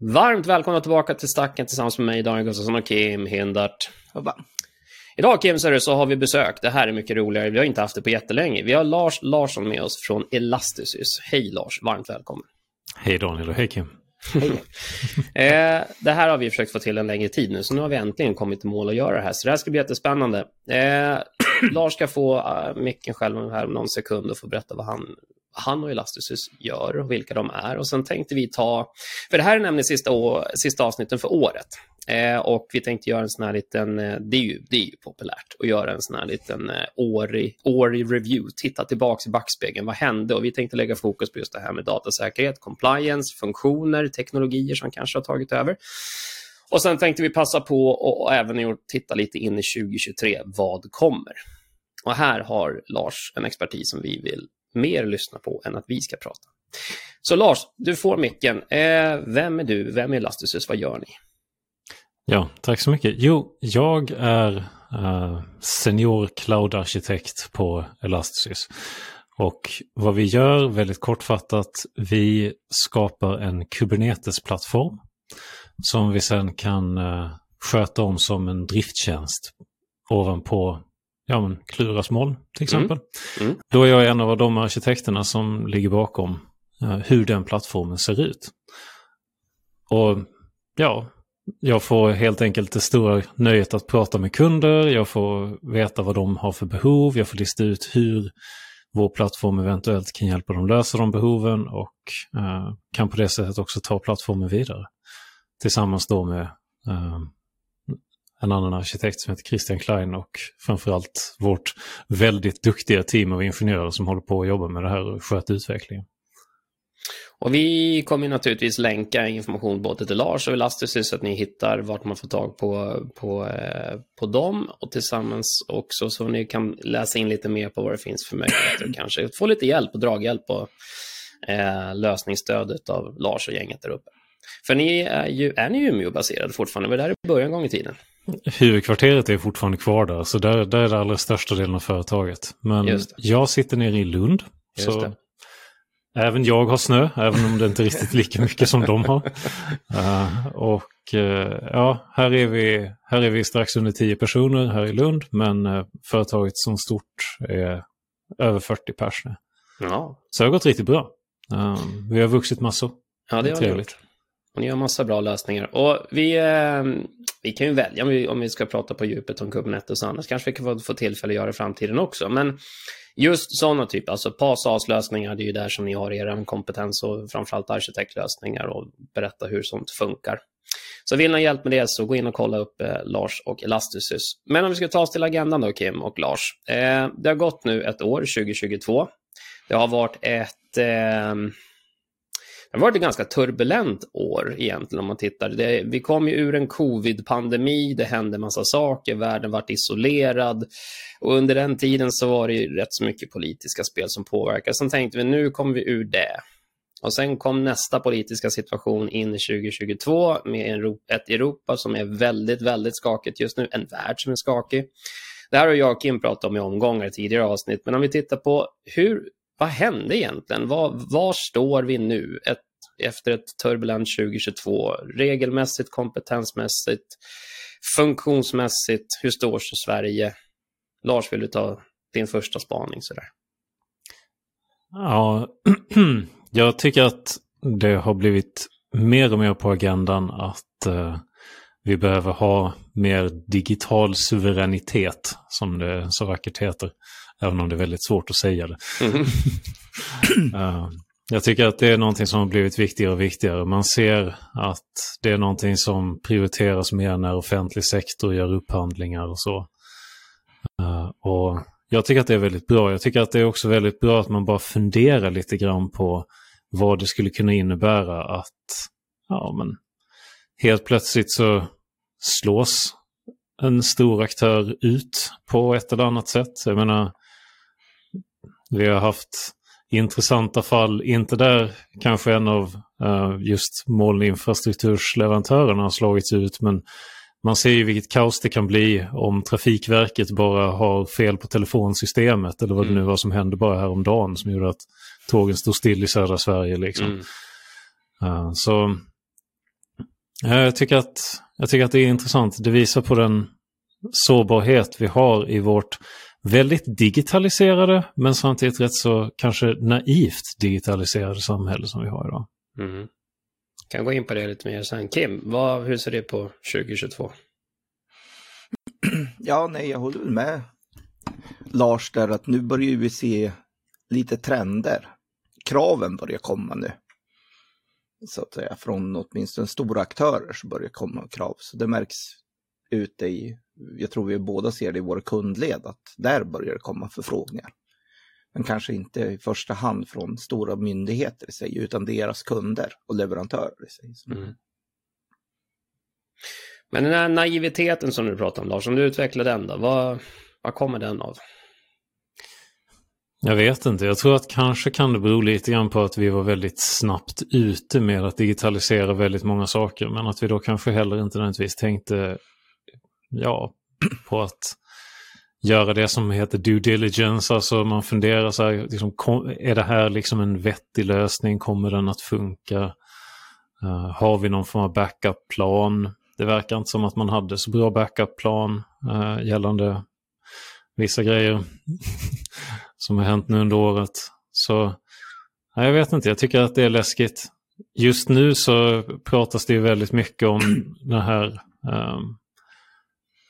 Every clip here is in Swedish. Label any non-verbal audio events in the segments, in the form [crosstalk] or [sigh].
Varmt välkomna tillbaka till Stacken tillsammans med mig, Daniel Gustafsson och Kim Hindart. Hoppa. Idag Kim så, så har vi besök. Det här är mycket roligare. Vi har inte haft det på jättelänge. Vi har Lars Larsson med oss från Elastisys. Hej Lars, varmt välkommen. Hej Daniel och hej Kim. Hej. [laughs] eh, det här har vi försökt få till en längre tid nu, så nu har vi äntligen kommit i mål att göra det här. Så det här ska bli jättespännande. Eh, [clears throat] Lars ska få uh, micken själv här om någon sekund och få berätta vad han, han och Elasticus gör och vilka de är. Och sen tänkte vi ta, för det här är nämligen sista, å, sista avsnitten för året. Eh, och vi tänkte göra en sån här liten, eh, det är ju, det är ju populärt, att göra en sån här liten eh, årig, årig review, titta tillbaka i backspegeln, vad hände? Och vi tänkte lägga fokus på just det här med datasäkerhet, compliance, funktioner, teknologier som kanske har tagit över. Och sen tänkte vi passa på och, och även titta lite in i 2023, vad kommer? Och här har Lars en expertis som vi vill mer lyssna på än att vi ska prata. Så Lars, du får micken. Eh, vem är du? Vem är Lastusus? Vad gör ni? Ja, tack så mycket. Jo, jag är eh, senior cloud-arkitekt på Elastisys. Och vad vi gör, väldigt kortfattat, vi skapar en Kubernetes-plattform som vi sen kan eh, sköta om som en drifttjänst ovanpå ja, men Kluras moln till exempel. Mm. Mm. Då är jag en av de arkitekterna som ligger bakom uh, hur den plattformen ser ut. Och ja, jag får helt enkelt det stora nöjet att prata med kunder, jag får veta vad de har för behov, jag får lista ut hur vår plattform eventuellt kan hjälpa dem lösa de behoven och uh, kan på det sättet också ta plattformen vidare. Tillsammans då med uh, en annan arkitekt som heter Christian Klein och framförallt vårt väldigt duktiga team av ingenjörer som håller på att jobba med det här och sköter utvecklingen. Och vi kommer naturligtvis länka information både till Lars och Elastis så att ni hittar vart man får tag på, på, eh, på dem och tillsammans också så ni kan läsa in lite mer på vad det finns för möjligheter och kanske få lite hjälp och draghjälp och eh, lösningsstödet av Lars och gänget där uppe. För ni är ju, är ni Umeå-baserade fortfarande? Var det där i början gång i tiden? Huvudkvarteret är fortfarande kvar där, så där, där är det allra största delen av företaget. Men jag sitter nere i Lund. Just så det. Även jag har snö, även om det inte är riktigt lika mycket som de har. Uh, [laughs] och uh, ja, här är, vi, här är vi strax under 10 personer här i Lund, men uh, företaget som stort är över 40 pers nu. Ja. Så det har gått riktigt bra. vi har vuxit massor. Ja, det har vi gjort. Hon ni har massa bra lösningar. Och vi, eh, vi kan ju välja om vi, om vi ska prata på djupet om Kubernetes och annars kanske vi kan få, få tillfälle att göra i framtiden också. Men just sådana typer, alltså PAS-lösningar, det är ju där som ni har er kompetens och framförallt arkitektlösningar och berätta hur sånt funkar. Så vill ni ha hjälp med det så gå in och kolla upp eh, Lars och Elastisys. Men om vi ska ta oss till agendan då, Kim och Lars. Eh, det har gått nu ett år, 2022. Det har varit ett eh, det har varit ett ganska turbulent år egentligen om man tittar. Det, vi kom ju ur en covid-pandemi, det hände massa saker, världen vart isolerad och under den tiden så var det ju rätt så mycket politiska spel som påverkade. Sen tänkte vi nu kommer vi ur det. Och sen kom nästa politiska situation in i 2022 med ett Europa som är väldigt, väldigt skakigt just nu, en värld som är skakig. Det här har jag och Kim pratat om i omgångar i tidigare avsnitt, men om vi tittar på hur vad hände egentligen? Var, var står vi nu ett, efter ett turbulent 2022? Regelmässigt, kompetensmässigt, funktionsmässigt, hur står sig Sverige? Lars, vill du ta din första spaning sådär? Ja, [clears throat] jag tycker att det har blivit mer och mer på agendan att eh, vi behöver ha mer digital suveränitet, som det så vackert heter. Även om det är väldigt svårt att säga det. Mm. uh, [laughs] jag tycker att det är någonting som har blivit viktigare och viktigare. Man ser att det är någonting som prioriteras mer när offentlig sektor gör upphandlingar och så. Uh, och jag tycker att det är väldigt bra. Jag tycker att det är också väldigt bra att man bara funderar lite grann på vad det skulle kunna innebära att ja, men helt plötsligt så slås en stor aktör ut på ett eller annat sätt. Jag menar, vi har haft intressanta fall, inte där kanske en av uh, just molninfrastruktursleverantörerna har slagits ut, men man ser ju vilket kaos det kan bli om Trafikverket bara har fel på telefonsystemet eller vad mm. det nu var som hände bara häromdagen som gjorde att tågen stod still i södra Sverige. Liksom. Mm. Uh, så Jag tycker, att, jag tycker att det är intressant. Det visar på den sårbarhet vi har i vårt väldigt digitaliserade men samtidigt rätt så kanske naivt digitaliserade samhälle som vi har idag. Mm. Kan gå in på det lite mer sen. Kim, vad, hur ser det på 2022? [clears throat] Ja, nej, jag håller med Lars där att nu börjar vi se lite trender. Kraven börjar komma nu. Så att säga, från åtminstone stora aktörer så börjar komma krav. Så det märks ute i, jag tror vi båda ser det i våra kundled, att där börjar det komma förfrågningar. Men kanske inte i första hand från stora myndigheter i sig, utan deras kunder och leverantörer i sig. Mm. Men den här naiviteten som du pratar om Lars, om du utvecklar den då, vad, vad kommer den av? Jag vet inte. Jag tror att kanske kan det bero lite grann på att vi var väldigt snabbt ute med att digitalisera väldigt många saker. Men att vi då kanske heller inte nödvändigtvis tänkte ja, på att göra det som heter due diligence. Alltså man funderar så här, liksom, är det här liksom en vettig lösning? Kommer den att funka? Uh, har vi någon form av backup-plan? Det verkar inte som att man hade så bra backup-plan uh, gällande vissa grejer [laughs] som har hänt nu under året. Så jag vet inte, jag tycker att det är läskigt. Just nu så pratas det ju väldigt mycket om [clears throat] det här um,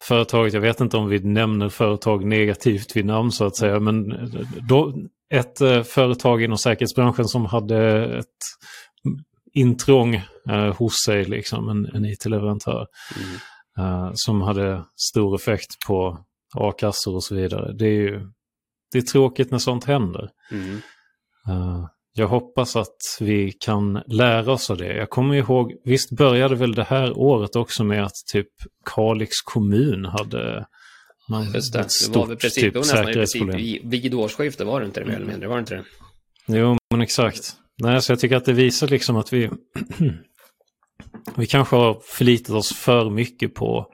företaget. Jag vet inte om vi nämner företag negativt vid namn så att säga. Men då, ett uh, företag inom säkerhetsbranschen som hade ett intrång uh, hos sig, liksom, en, en it-leverantör. Mm. Uh, som hade stor effekt på a-kassor och så vidare. Det är ju det är tråkigt när sånt händer. Mm. Uh, jag hoppas att vi kan lära oss av det. Jag kommer ihåg, visst började väl det här året också med att typ Kalix kommun hade man, Just det, ett stort det var väl precis, typ, det var nästan precis vid årsskiftet var det inte det mer eller mindre, var det inte det? Jo, men exakt. Nej, så jag tycker att det visar liksom att vi [clears throat] vi kanske har förlitat oss för mycket på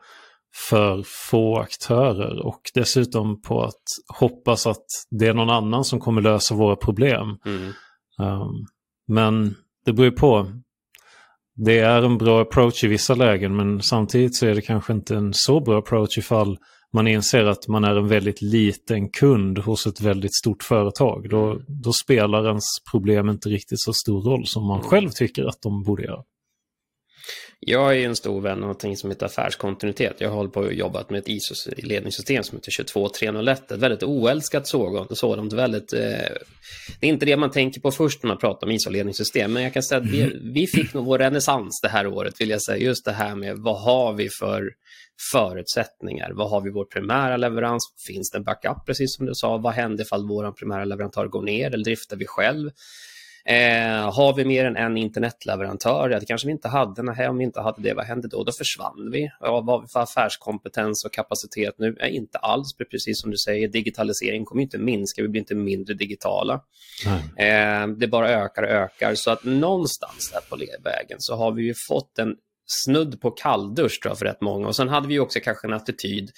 för få aktörer och dessutom på att hoppas att det är någon annan som kommer lösa våra problem. Mm. Um, men det beror på. Det är en bra approach i vissa lägen men samtidigt så är det kanske inte en så bra approach ifall man inser att man är en väldigt liten kund hos ett väldigt stort företag. Då, då spelar ens problem inte riktigt så stor roll som man själv tycker att de borde göra. Jag är en stor vän av någonting som heter affärskontinuitet. Jag hållit på och jobbat med ett ISO-ledningssystem som heter 22301. Ett väldigt oälskat sådant. Väldigt, eh, det är inte det man tänker på först när man pratar om ISO-ledningssystem. Men jag kan säga att vi, mm. vi fick nog vår renässans det här året, vill jag säga. Just det här med vad har vi för förutsättningar? Vad har vi vår primära leverans? Finns det en backup, precis som du sa? Vad händer ifall vår primära leverantör går ner eller driftar vi själv? Eh, har vi mer än en internetleverantör? Ja, det kanske vi inte hade. Nej, om vi inte hade det, vad hände då? Då försvann vi. Ja, vad har vi för affärskompetens och kapacitet nu? Ja, inte alls, precis som du säger. Digitalisering kommer inte minska, vi blir inte mindre digitala. Eh, det bara ökar och ökar. Så att någonstans där på vägen så har vi ju fått en snudd på kalldusch tror jag, för rätt många. Och sen hade vi också kanske en attityd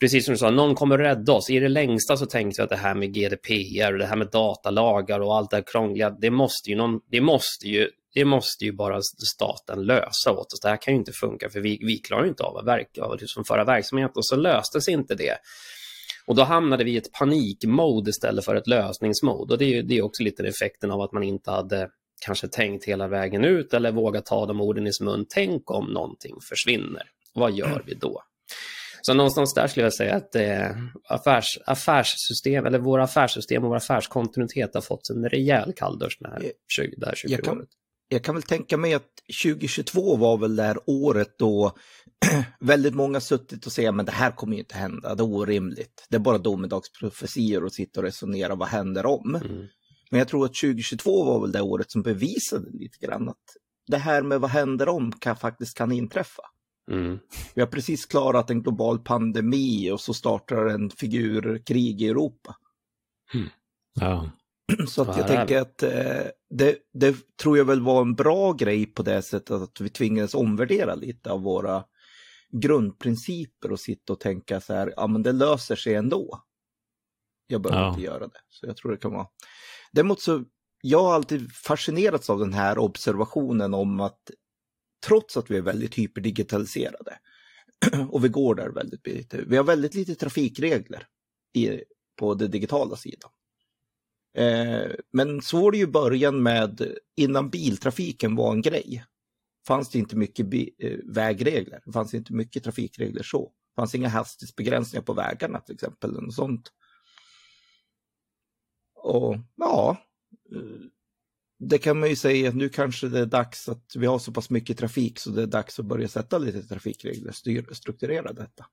precis som du sa, någon kommer rädda oss. I det längsta så tänkte jag att det här med GDPR och det här med datalagar och allt det här krångliga, det måste ju, någon, det måste ju, det måste ju bara staten lösa åt oss. Det här kan ju inte funka för vi, vi klarar inte av att verka, av att liksom föra verksamhet och så löstes inte det. Och då hamnade vi i ett panikmode istället för ett lösningsmode. Och det är, det är också lite effekten av att man inte hade kanske tänkt hela vägen ut eller vågat ta de orden i sin mun. Tänk om någonting försvinner. Vad gör vi då? Så någonstans där skulle jag säga att eh, affärs, affärssystem, eller våra affärssystem och vår affärskontinuitet har fått en rejäl kalldusch det här, 20, det här 20 jag kan, Jag kan väl tänka mig att 2022 var väl det här året då [clears throat] väldigt många suttit och säger men det här kommer ju inte hända, det är orimligt. Det är bara domedagsprofetior och sitta och resonera, vad händer om? Mm. Men jag tror att 2022 var väl det året som bevisade lite grann att det här med vad händer om kan faktiskt kan inträffa. Mm. Vi har precis klarat en global pandemi och så startar en figurkrig i Europa. Mm. Ja. [clears throat] Så att jag tänker att eh, det, det, tror jag väl var en bra grej på det sättet att vi tvingades omvärdera lite av våra grundprinciper och sitta och tänka så här, ja men det löser sig ändå. Jag behöver ja. inte göra det. Så jag tror det kan vara. Däremot så, jag har alltid fascinerats av den här observationen om att trots att vi är väldigt hyperdigitaliserade. [clears throat] och vi går där väldigt lite. Vi har väldigt lite trafikregler i, på den digitala sidan. Eh, men så var det ju början med, innan biltrafiken var en grej, fanns det inte mycket eh, vägregler, det fanns inte mycket trafikregler så. Det fanns inga hastighetsbegränsningar på vägarna till exempel. Och sånt. Och ja, eh, det kan man ju säga att nu kanske det är dags att vi har så pass mycket trafik så det är dags att börja sätta lite trafikregler, styr, strukturera detta.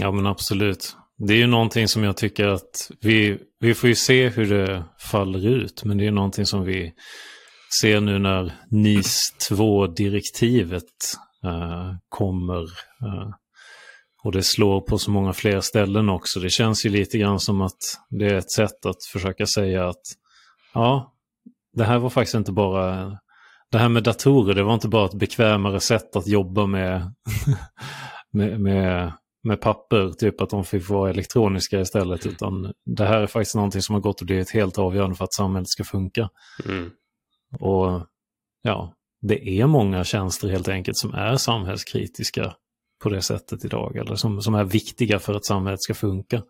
Ja men absolut. Det är ju någonting som jag tycker att vi, vi får ju se hur det faller ut. Men det är någonting som vi ser nu när NIS 2-direktivet uh, eh, kommer. Uh, och det slår på så många fler ställen också. Det känns ju lite grann som att det är ett sätt att försöka säga att ja, det här var faktiskt inte bara det här med datorer, det var inte bara ett bekvämare sätt att jobba med, [laughs] med, med med papper, typ att de fick vara elektroniska istället. Utan det här är faktiskt någonting som har gått och blivit helt avgörande för att samhället ska funka. Mm. Och ja, det är många tjänster helt enkelt som är samhällskritiska på det sättet idag. Eller som, som är viktiga för att samhället ska funka.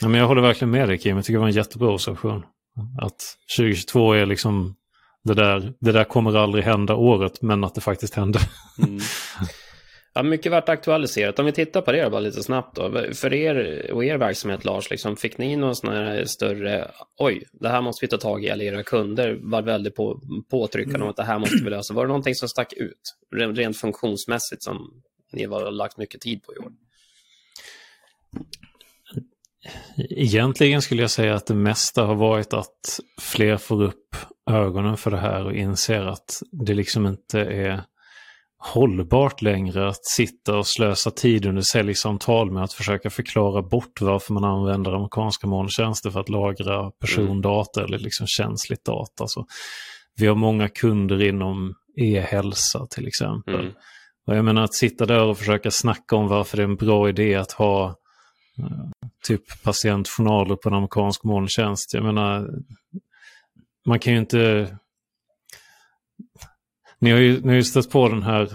Ja, men jag håller verkligen med dig Kim, jag tycker det var en jättebra observation. Att 2022 är liksom det där, det där kommer aldrig hända året, men att det faktiskt händer. Mm. Ja, mycket varit aktualiserat. Om vi tittar på det bara lite snabbt då. För er och er verksamhet Lars, liksom, fick ni någon sån här större, oj, det här måste vi ta tag i, eller era kunder var väldigt på, påtryckande mm. om att det här måste vi lösa. Var det någonting som stack ut, rent funktionsmässigt, som ni har lagt mycket tid på i år? Egentligen skulle jag säga att det mesta har varit att fler får upp ögonen för det här och inser att det liksom inte är hållbart längre att sitta och slösa tid under säljsamtal med att försöka förklara bort varför man använder amerikanska molntjänster för att lagra persondata mm. eller liksom känsligt data. Så vi har många kunder inom e-hälsa till exempel. Mm. Och jag menar att sitta där och försöka snacka om varför det är en bra idé att ha typ patientjournaler på en amerikansk molntjänst. Jag menar, man kan ju inte ni har ju, ni har ju stött på den här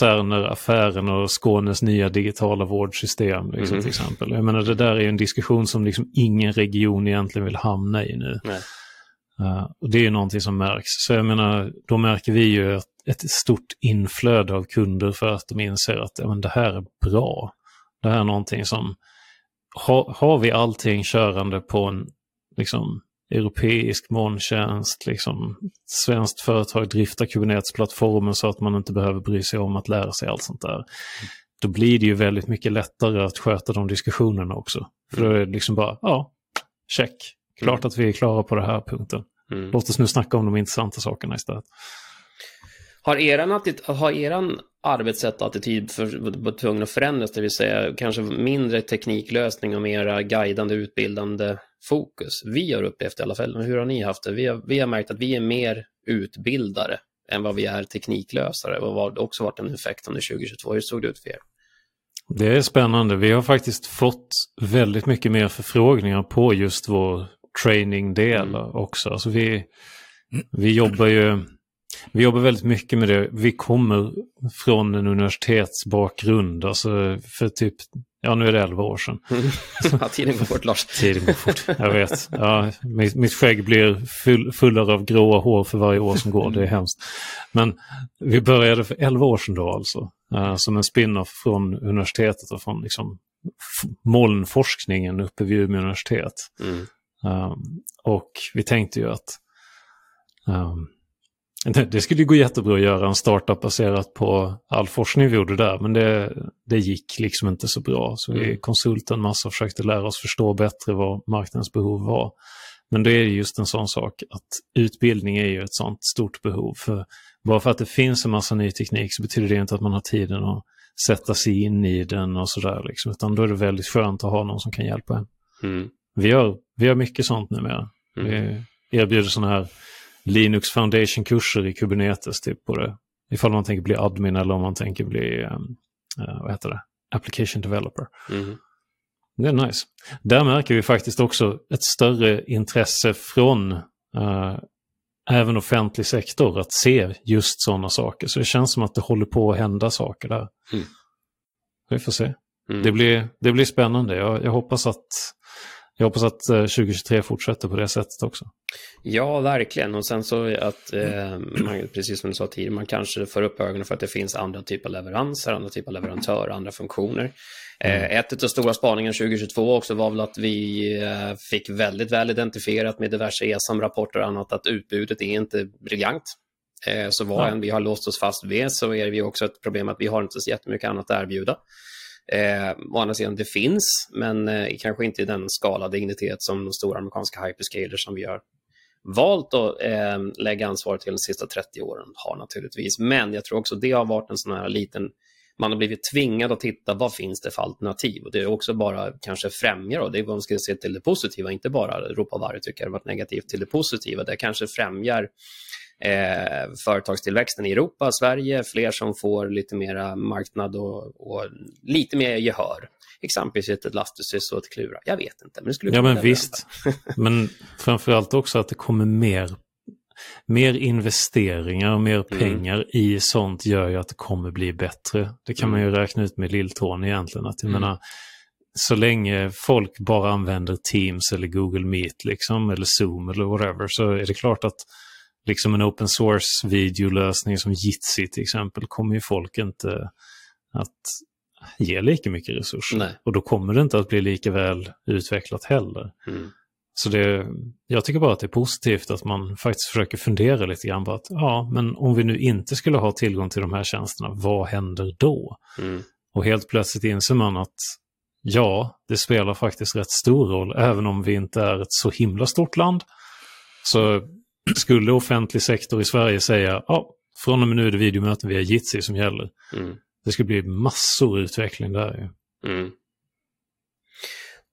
Cerner-affären och Skånes nya digitala vårdsystem liksom, mm. till exempel. Jag menar det där är en diskussion som liksom ingen region egentligen vill hamna i nu. Uh, och det är någonting som märks. Så jag menar, då märker vi ju ett, ett stort inflöde av kunder för att de inser att ja, men det här är bra. Det här är någonting som, ha, har vi allting körande på en liksom, europeisk molntjänst, liksom svenskt företag driftar Kubernetes-plattformen så att man inte behöver bry sig om att lära sig allt sånt där. Då blir det ju väldigt mycket lättare att sköta de diskussionerna också. För då är det liksom bara, ja, check. Klart mm. att vi är klara på den här punkten. Mm. Låt oss nu snacka om de intressanta sakerna istället. Har eran, har eran arbetssätt och attityd för, tvungen att förändras, det vill säga kanske mindre tekniklösning och mera guidande, utbildande fokus. Vi har upplevt i alla fall, hur har ni haft det? Vi har, vi har märkt att vi är mer utbildare än vad vi är tekniklösare och har också varit en effekt under 2022. Hur såg det ut för er? Det är spännande. Vi har faktiskt fått väldigt mycket mer förfrågningar på just vår trainingdel mm. också. Alltså vi, vi jobbar ju vi jobbar väldigt mycket med det. Vi kommer från en universitetsbakgrund. Alltså för typ Ja, nu är det elva år sedan. [laughs] ja, tiden går fort, Lars. tiden går fort, jag vet. Ja, mitt, mitt skägg blir full, fullare av gråa hår för varje år som går, det är hemskt. Men vi började för elva år sedan då alltså, uh, som en spin-off från universitetet och från liksom, molnforskningen uppe vid Umeå universitet. Mm. Um, och vi tänkte ju att um, det skulle gå jättebra att göra en startup baserat på all forskning vi gjorde där, men det, det gick liksom inte så bra. Så vi mm. konsultade en massa och försökte lära oss förstå bättre vad marknadens behov var. Men det är just en sån sak att utbildning är ju ett sånt stort behov. För bara för att det finns en massa ny teknik så betyder det inte att man har tiden att sätta sig in i den och sådär. Liksom. Utan då är det väldigt skönt att ha någon som kan hjälpa en. Mm. Vi, gör, vi gör mycket sånt numera. Mm. Vi erbjuder sådana här Linux Foundation-kurser i Kubernetes typ på det. Ifall man tänker bli admin eller om man tänker bli, um, uh, vad heter det, application developer. Mm. Det är nice. Där märker vi faktiskt också ett större intresse från uh, även offentlig sektor att se just sådana saker. Så det känns som att det håller på att hända saker där. Mm. Vi får se. Mm. Det, blir, det blir spännande. Jag, jag, hoppas att, jag hoppas att 2023 fortsätter på det sättet också. Ja, verkligen. Och sen så att, eh, man, precis som du sa tidigare, man kanske får upp ögonen för att det finns andra typer av leveranser, andra typer av leverantörer, andra funktioner. Mm. Ett av stora spaningarna 2022 också var väl att vi eh, fick väldigt väl identifierat med diverse ESAM-rapporter och annat att utbudet är inte briljant. Eh, så vad än vi har låst oss fast vid så är det också ett problem att vi har inte så jättemycket annat att erbjuda. Eh, å andra sidan, det finns, men eh, kanske inte i den skala dignitet som de stora amerikanska hyperscalers som vi har valt att eh, lägga ansvaret till de sista 30 åren har naturligtvis. Men jag tror också det har varit en sån här liten man har blivit tvingad att titta vad finns det för alternativ. Och det är också bara kanske främjar, och det är vad man ska se till det positiva, inte bara ropa varje tycker det har varit negativt till det positiva. Det kanske främjar eh, företagstillväxten i Europa, Sverige, fler som får lite mera marknad och, och lite mer gehör. Exempelvis ett Lastusys och ett Klura. Jag vet inte, men det skulle Ja, men visst. men framförallt också att det kommer mer mer investeringar och mer mm. pengar mm. i sånt gör ju att det kommer bli bättre. Det kan mm. man ju mm. räkna ut med Lilltån egentligen. Att jag mm. menar, så länge folk bara använder Teams eller Google Meet liksom, eller Zoom eller whatever så är det klart att liksom en open source videolösning som Jitsi till exempel kommer ju folk inte att ge lika mycket resurser. Nej. Och då kommer det inte att bli lika väl utvecklat heller. Mm. Så det, jag tycker bara att det är positivt att man faktiskt försöker fundera lite grann på att ja, men om vi nu inte skulle ha tillgång till de här tjänsterna, vad händer då? Mm. Och helt plötsligt inser man att ja, det spelar faktiskt rätt stor roll, även om vi inte är ett så himla stort land. Så skulle offentlig sektor i Sverige säga ja, från och med nu är det videomöten via Jitsi som gäller. Mm. Det skulle bli massor utveckling där. Mm.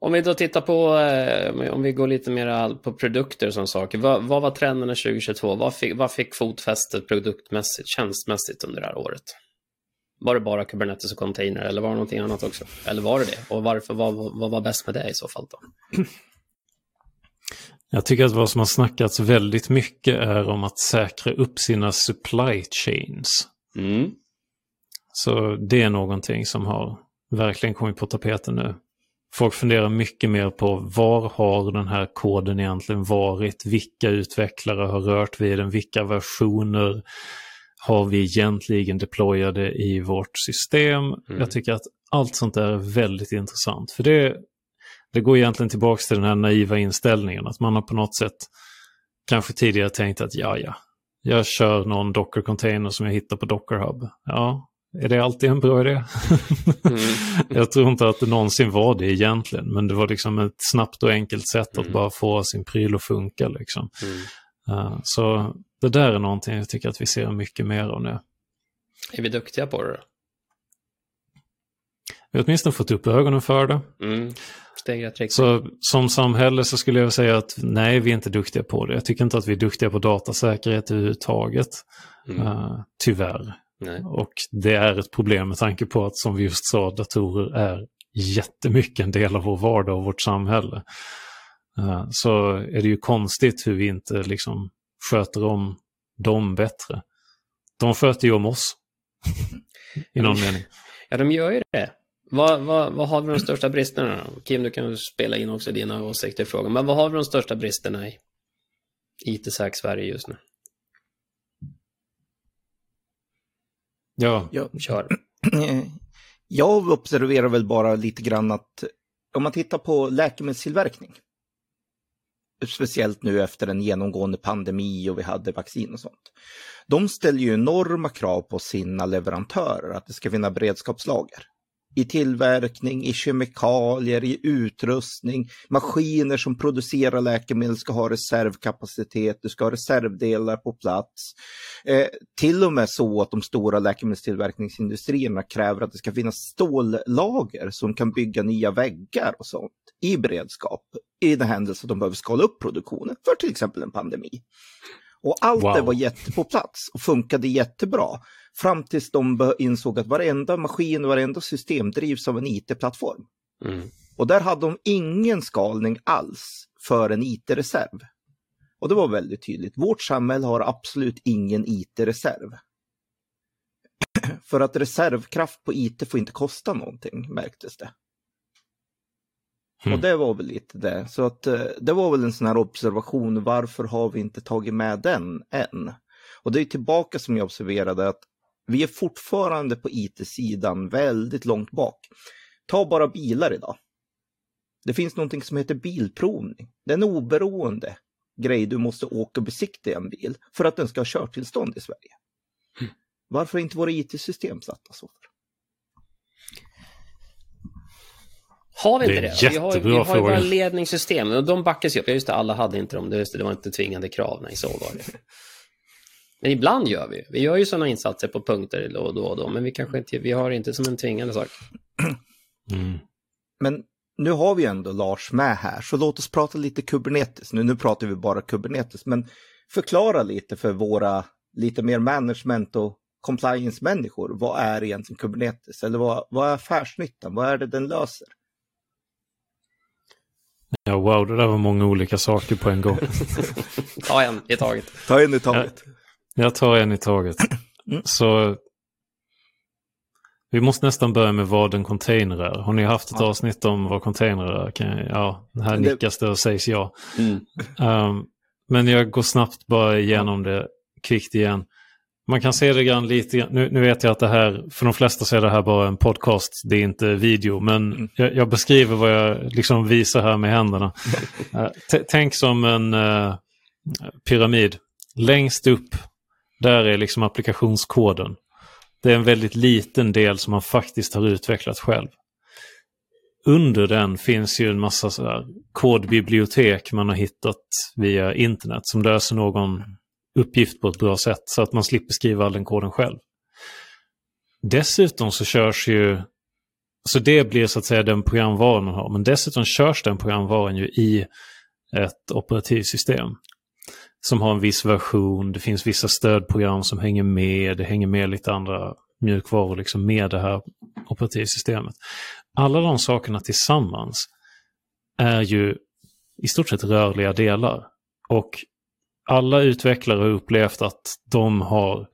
Om vi då tittar på, eh, om vi går lite mer på produkter sådana saker. Vad, vad var trenderna 2022? Vad fick, vad fick fotfästet produktmässigt, tjänstmässigt under det här året? Var det bara Kubernetes och container eller var det någonting annat också? Eller var det det? Och varför, vad, vad var bäst med det i så fall då? Jag tycker att vad som har snackats väldigt mycket är om att säkra upp sina supply chains. Mm. Så det är någonting som har verkligen kommit på tapeten nu. Folk funderar mycket mer på var har den här koden egentligen varit? Vilka utvecklare har rört vid den? Vilka versioner har vi egentligen deployade i vårt system? Mm. Jag tycker att allt sånt där är väldigt intressant. För det, det går egentligen tillbaka till den här naiva inställningen att man har på något sätt kanske tidigare tänkt att ja, ja, jag kör någon Docker-container som jag hittar på Docker Hub. Ja, är det alltid en bra idé? mm. [laughs] Jag tror inte att det någonsin var det egentligen, men det var liksom ett snabbt och enkelt sätt att mm. bara få sin pryl att funka. Liksom. Mm. Uh, så det där är någonting jag tycker att vi ser mycket mer av nu. Är vi duktiga på det då? Vi har åtminstone fått upp ögonen för det. Mm. Så som samhälle så skulle jag säga att nej, vi är inte duktiga på det. Jag tycker inte att vi är duktiga på datasäkerhet överhuvudtaget. Mm. Uh, tyvärr. Nej. Och det är ett problem med tanke på att, som vi just sa, datorer är jättemycket en del av vår vardag och vårt samhälle. Uh, så är det ju konstigt hur vi inte liksom sköter om dem bättre. De sköter ju om oss. [laughs] I någon mening. Ja, de gör ju det. Vad, vad, vad har vi de största bristerna? Kim, du kan spela in också dina åsikter i frågan. Men vad har vi de största bristerna i IT-säk Sverige just nu? Ja, ja. kör. [clears throat] Jag observerar väl bara lite grann att om man tittar på läkemedelstillverkning, speciellt nu efter en genomgående pandemi och vi hade vaccin och sånt. De ställer ju enorma krav på sina leverantörer att det ska finnas beredskapslager i tillverkning, i kemikalier, i utrustning. Maskiner som producerar läkemedel ska ha reservkapacitet, du ska ha reservdelar på plats. Eh, till och med så att de stora läkemedelstillverkningsindustrierna kräver att det ska finnas stållager som kan bygga nya väggar och sånt i beredskap i den händelse de behöver skala upp produktionen för till exempel en pandemi. Och allt wow. det var jätte på plats och funkade jättebra. Fram tills de insåg att varenda maskin varenda system drivs av en IT-plattform. Mm. Och där hade de ingen skalning alls för en IT-reserv. Och det var väldigt tydligt. Vårt samhälle har absolut ingen IT-reserv. [clears throat] För att reservkraft på IT får inte kosta någonting, märktes det. Mm. Och det var väl lite det. Så att eh, det var väl en sån här observation. Varför har vi inte tagit med den än? Och det är tillbaka som jag observerade att vi är fortfarande på IT-sidan väldigt långt bak. Ta bara bilar idag. Det finns någonting som heter bilprovning. Det är en oberoende grej du måste åka och besiktiga en bil för att den ska ha körtillstånd i Sverige. Mm. Varför är inte våra IT-system satta så? För? Har vi inte det? det? Vi har, vi har ju bara ledningssystem och de backas ju upp. Ja, just det, alla hade inte dem. Det, det var inte tvingande krav. Nej, så var det. [laughs] Men ibland gör vi. Vi gör ju sådana insatser på punkter då och då, och då men vi kanske inte, vi har inte som en tvingande sak. [clears throat] Mm. Men nu har vi ändå Lars med här, så låt oss prata lite Kubernetes. Nu, nu pratar vi bara Kubernetes, men förklara lite för våra lite mer management och compliance-människor. Vad är egentligen Kubernetes? Eller vad, vad är affärsnyttan? Vad är det den löser? Ja, wow, det där var många olika saker på en gång. [laughs] Ta en i taget. Ta en i taget. Jag, jag tar en i taget. Mm. Så vi måste nästan börja med vad en container är. Har ni haft ett ja. avsnitt om vad container är? Kan, ja, här det... nickas det och sägs ja. Mm. Um, men jag går snabbt bara igenom det kvickt igen. Man kan se det grann lite, nu, nu vet jag att det här, för de flesta så är det här bara en podcast, det är inte video, men mm. jag, jag, beskriver vad jag liksom visar här med händerna. [laughs] uh, tänk som en uh, pyramid. Längst upp, där är liksom applikationskoden. Det är en väldigt liten del som man faktiskt har utvecklat själv. Under den finns ju en massa sådär kodbibliotek man har hittat via internet som löser någon uppgift på ett bra sätt så att man slipper skriva all den koden själv. Dessutom så körs ju, så det blir så att säga den programvaran man har, men dessutom körs den programvaran ju i ett operativsystem som har en viss version, det finns vissa stödprogram som hänger med, det hänger med lite andra mjukvaror liksom med det här operativsystemet. Alla de sakerna tillsammans är ju i stort sett rörliga delar. Och alla utvecklare har upplevt att de har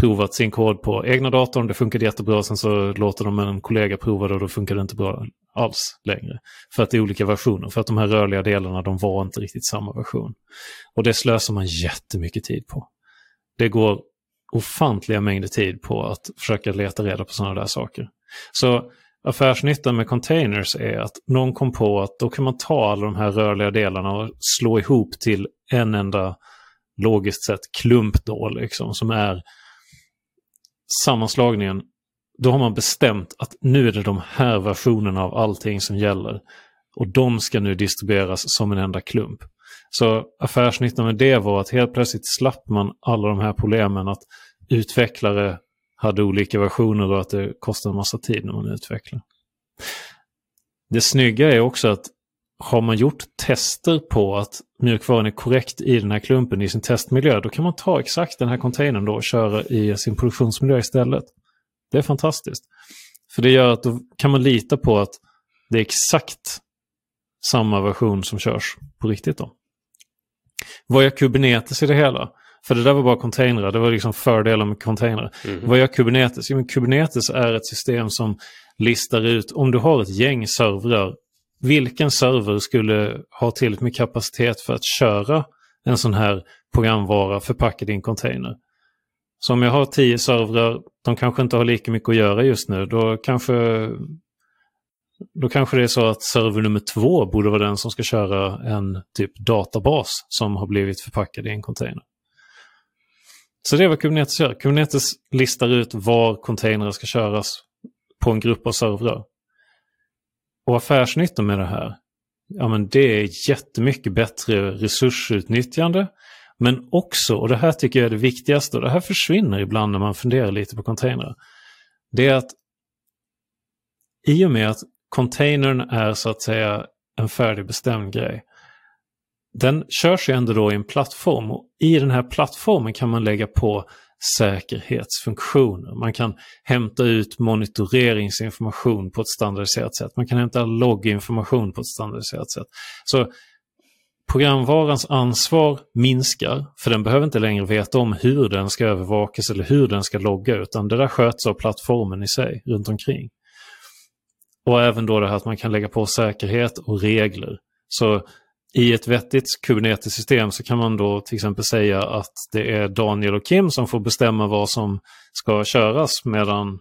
provat sin kod på egna datorn, det funkade jättebra, sen så låter de en kollega prova det och då funkar det inte bra alls längre. För att det är olika versioner, för att de här rörliga delarna de var inte riktigt samma version. Och det slösar man jättemycket tid på. Det går ofantliga mängder tid på att försöka leta reda på sådana där saker. Så affärsnyttan med containers är att någon kom på att då kan man ta alla de här rörliga delarna och slå ihop till en enda logiskt sett klump då liksom som är sammanslagningen. Då har man bestämt att nu är det de här versionerna av allting som gäller. Och de ska nu distribueras som en enda klump. Så affärsnyttan med det var att helt plötsligt slapp man alla de här problemen att utvecklare hade olika versioner och att det kostade en massa tid när man utvecklar. Det snygga är också att har man gjort tester på att mjukvaran är korrekt i den här klumpen i sin testmiljö, då kan man ta exakt den här containern då och köra i sin produktionsmiljö istället. Det är fantastiskt. För det gör att då kan man lita på att det är exakt samma version som körs på riktigt då. Vad gör Kubernetes i det hela? För det där var bara containrar, det var liksom fördelar med containrar. Mm. Vad gör Kubernetes? Jo, men Kubernetes är ett system som listar ut, om du har ett gäng servrar, vilken server skulle ha tillräckligt med kapacitet för att köra en sån här programvara förpackad i en container? Så om jag har tio servrar, de kanske inte har lika mycket att göra just nu, då kanske då kanske det är så att server nummer två borde vara den som ska köra en typ databas som har blivit förpackad i en container. Så det är vad Kubernetes gör. Kubernetes listar ut var containrar ska köras på en grupp av servrar. Och affärsnyttan med det här, ja men det är jättemycket bättre resursutnyttjande. Men också, och det här tycker jag är det viktigaste, och det här försvinner ibland när man funderar lite på containrar. Det är att i och med att containern är så att säga en färdigbestämd grej. Den körs ju ändå då i en plattform och i den här plattformen kan man lägga på säkerhetsfunktioner. Man kan hämta ut monitoreringsinformation på ett standardiserat sätt. Man kan hämta logginformation på ett standardiserat sätt. Så programvarans ansvar minskar, för den behöver inte längre veta om hur den ska övervakas eller hur den ska logga, utan det där sköts av plattformen i sig runt omkring. Och även då det här att man kan lägga på säkerhet och regler. Så i ett vettigt Kubernetes-system så kan man då till exempel säga att det är Daniel och Kim som får bestämma vad som ska köras medan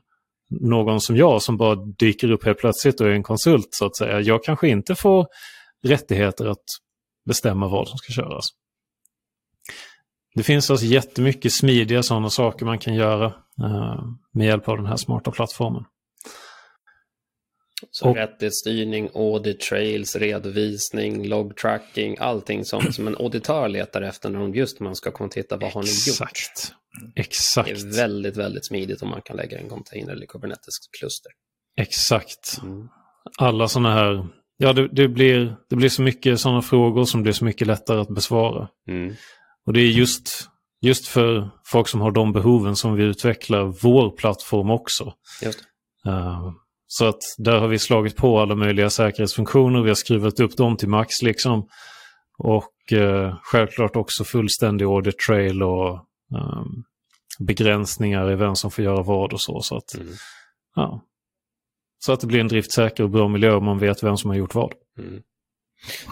någon som jag som bara dyker upp helt plötsligt och är en konsult så att säga. Jag kanske inte får rättigheter att bestämma vad som ska köras. Det finns alltså jättemycket smidiga sådana saker man kan göra eh, med hjälp av den här smarta plattformen. Så och, rättighetsstyrning, audit trails, redovisning, log tracking, allting sånt som en auditör letar efter när de just man ska komma och titta vad har ni gjort. Exakt. Exakt. Det är väldigt, väldigt smidigt om man kan lägga en container eller Kubernetes-kluster. Exakt. Mm. Alla sådana här, ja det, det, blir, det blir så mycket sådana frågor som blir så mycket lättare att besvara. Mm. Och det är just, just för folk som har de behoven som vi utvecklar vår plattform också. Just uh, så att där har vi slagit på alla möjliga säkerhetsfunktioner, vi har skruvat upp dem till max liksom. Och eh, självklart också fullständig audit trail och um, begränsningar i vem som får göra vad och så. Så att, mm. ja. så att det blir en driftsäker och bra miljö om man vet vem som har gjort vad. Mm.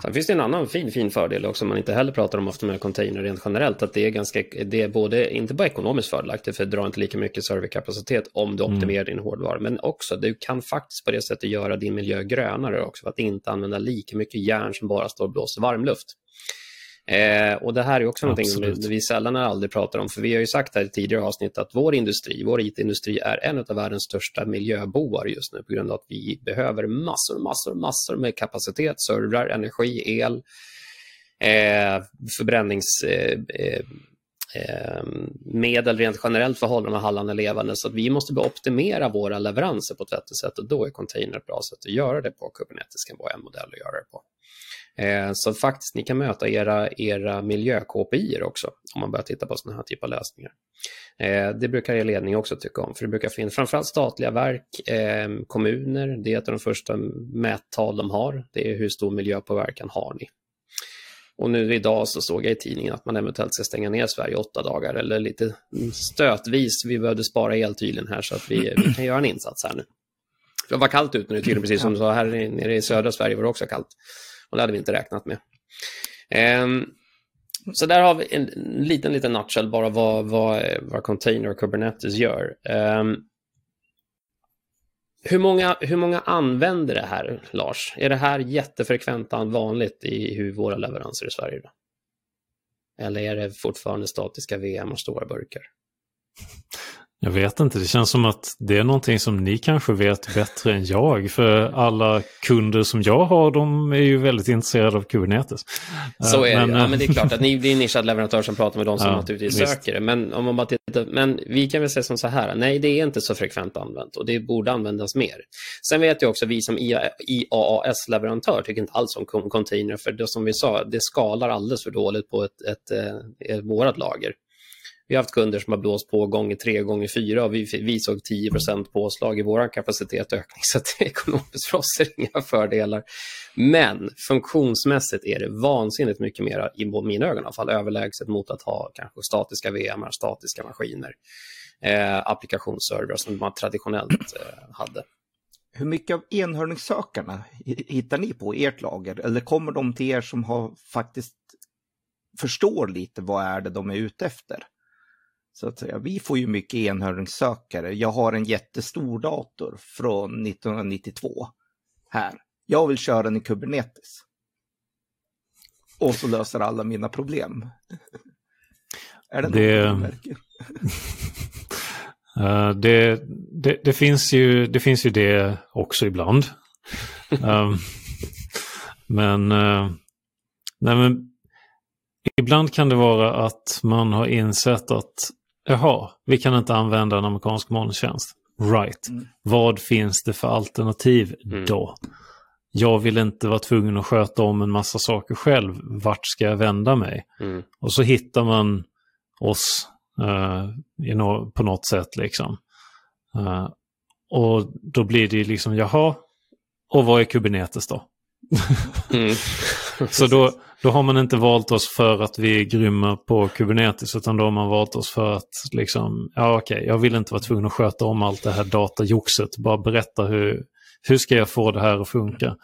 Sen finns det en annan fin, fin fördel också, man inte heller pratar om ofta med container rent generellt, att det är ganska, det är både, inte bara ekonomiskt fördelaktigt, för det drar inte lika mycket serverkapacitet om du mm. optimerar din hårdvara, men också du kan faktiskt på det sättet göra din miljö grönare också, för att inte använda lika mycket järn som bara står och blåser varmluft. Eh, och det här är också Absolut. någonting vi, vi sällan eller aldrig pratar om, för vi har ju sagt här i tidigare avsnitt att vår industri, vår IT-industri är en av världens största miljöbovar just nu på grund av att vi behöver massor, massor, massor med kapacitet, servrar, energi, el, eh, förbränningsmedel eh, eh, rent generellt för att hålla de här hallarna levande. Så att vi måste optimera våra leveranser på ett vettigt sätt och då är container ett bra sätt att göra det på. Kubernetes kan vara en modell att göra det på. Eh, så faktiskt, ni kan möta era, era miljö-KPI också om man börjar titta på sådana här typer av lösningar. Eh, det brukar er ledning också tycka om, för det brukar finnas framförallt statliga verk, eh, kommuner, det är ett av de första mättal de har, det är hur stor miljöpåverkan har ni. Och nu idag så såg jag i tidningen att man eventuellt ska stänga ner Sverige åtta dagar eller lite mm, stötvis. Vi behövde spara el tydligen här så att vi, vi kan göra en insats här nu. Det var kallt ute nu tydligen, precis som du sa. Här nere i södra Sverige var det också kallt. Och det hade vi inte räknat med. Um, så där har vi en, liten, liten nutshell bara vad, vad, vad Container och Kubernetes gör. Um, hur många, hur många använder det här, Lars? Är det här jättefrekvent vanligt i hur våra leveranser i Sverige? Då? Eller är det fortfarande statiska VM och stora burkar? [laughs] Jag vet inte, det känns som att det är någonting som ni kanske vet bättre än jag. För alla kunder som jag har, de är ju väldigt intresserade av Kubernetes. Så är men, det, ja, men det är klart att ni blir en nischad leverantör som pratar med de som [laughs] ja, naturligtvis visst. söker det. Men, om man bara tittar, men vi kan väl säga som så här, nej det är inte så frekvent använt och det borde användas mer. Sen vet jag också, vi som IAAS-leverantör tycker inte alls om container, för det som vi sa, det skalar alldeles för dåligt på ett, ett, ett, ett vårat lager. Vi har haft kunder som har blåst på gånger tre, gånger fyra och vi, vi såg 10% påslag i vår kapacitetökning. [laughs] Så att ekonomiskt för oss är det inga fördelar. Men funktionsmässigt är det vansinnigt mycket mer, i mina ögon i alla fall, överlägset mot att ha kanske statiska VM, statiska maskiner, eh, applikationsservrar som man traditionellt eh, hade. Hur mycket av enhörningssökarna hittar ni på ert lager? Eller kommer de till er som har faktiskt förstår lite vad är det de är ute efter? Så att säga. Vi får ju mycket enhörningssökare. Jag har en jättestor dator från 1992 här. Jag vill köra den i Kubernetes. Och så löser alla mina problem. är det det... uh, [laughs] det, det, det, finns ju, det finns ju det också ibland. um, [laughs] men, uh, nej, men ibland kan det vara att man har insett att Jaha, vi kan inte använda en amerikansk molntjänst. Right. Mm. Vad finns det för alternativ mm. då? Jag vill inte vara tvungen att sköta om en massa saker själv. Vart ska jag vända mig? Mm. Och så hittar man oss no på något sätt. liksom. Uh, och då blir det liksom, jaha, och vad är Kubernetes då? Mm. [laughs] så då, då har man inte valt oss för att vi är grymma på Kubernetes utan då har man valt oss för att liksom, ja okej, okay, jag vill inte vara tvungen att sköta om allt det här datajoxet. Bara berätta hur, hur ska jag få det här att funka?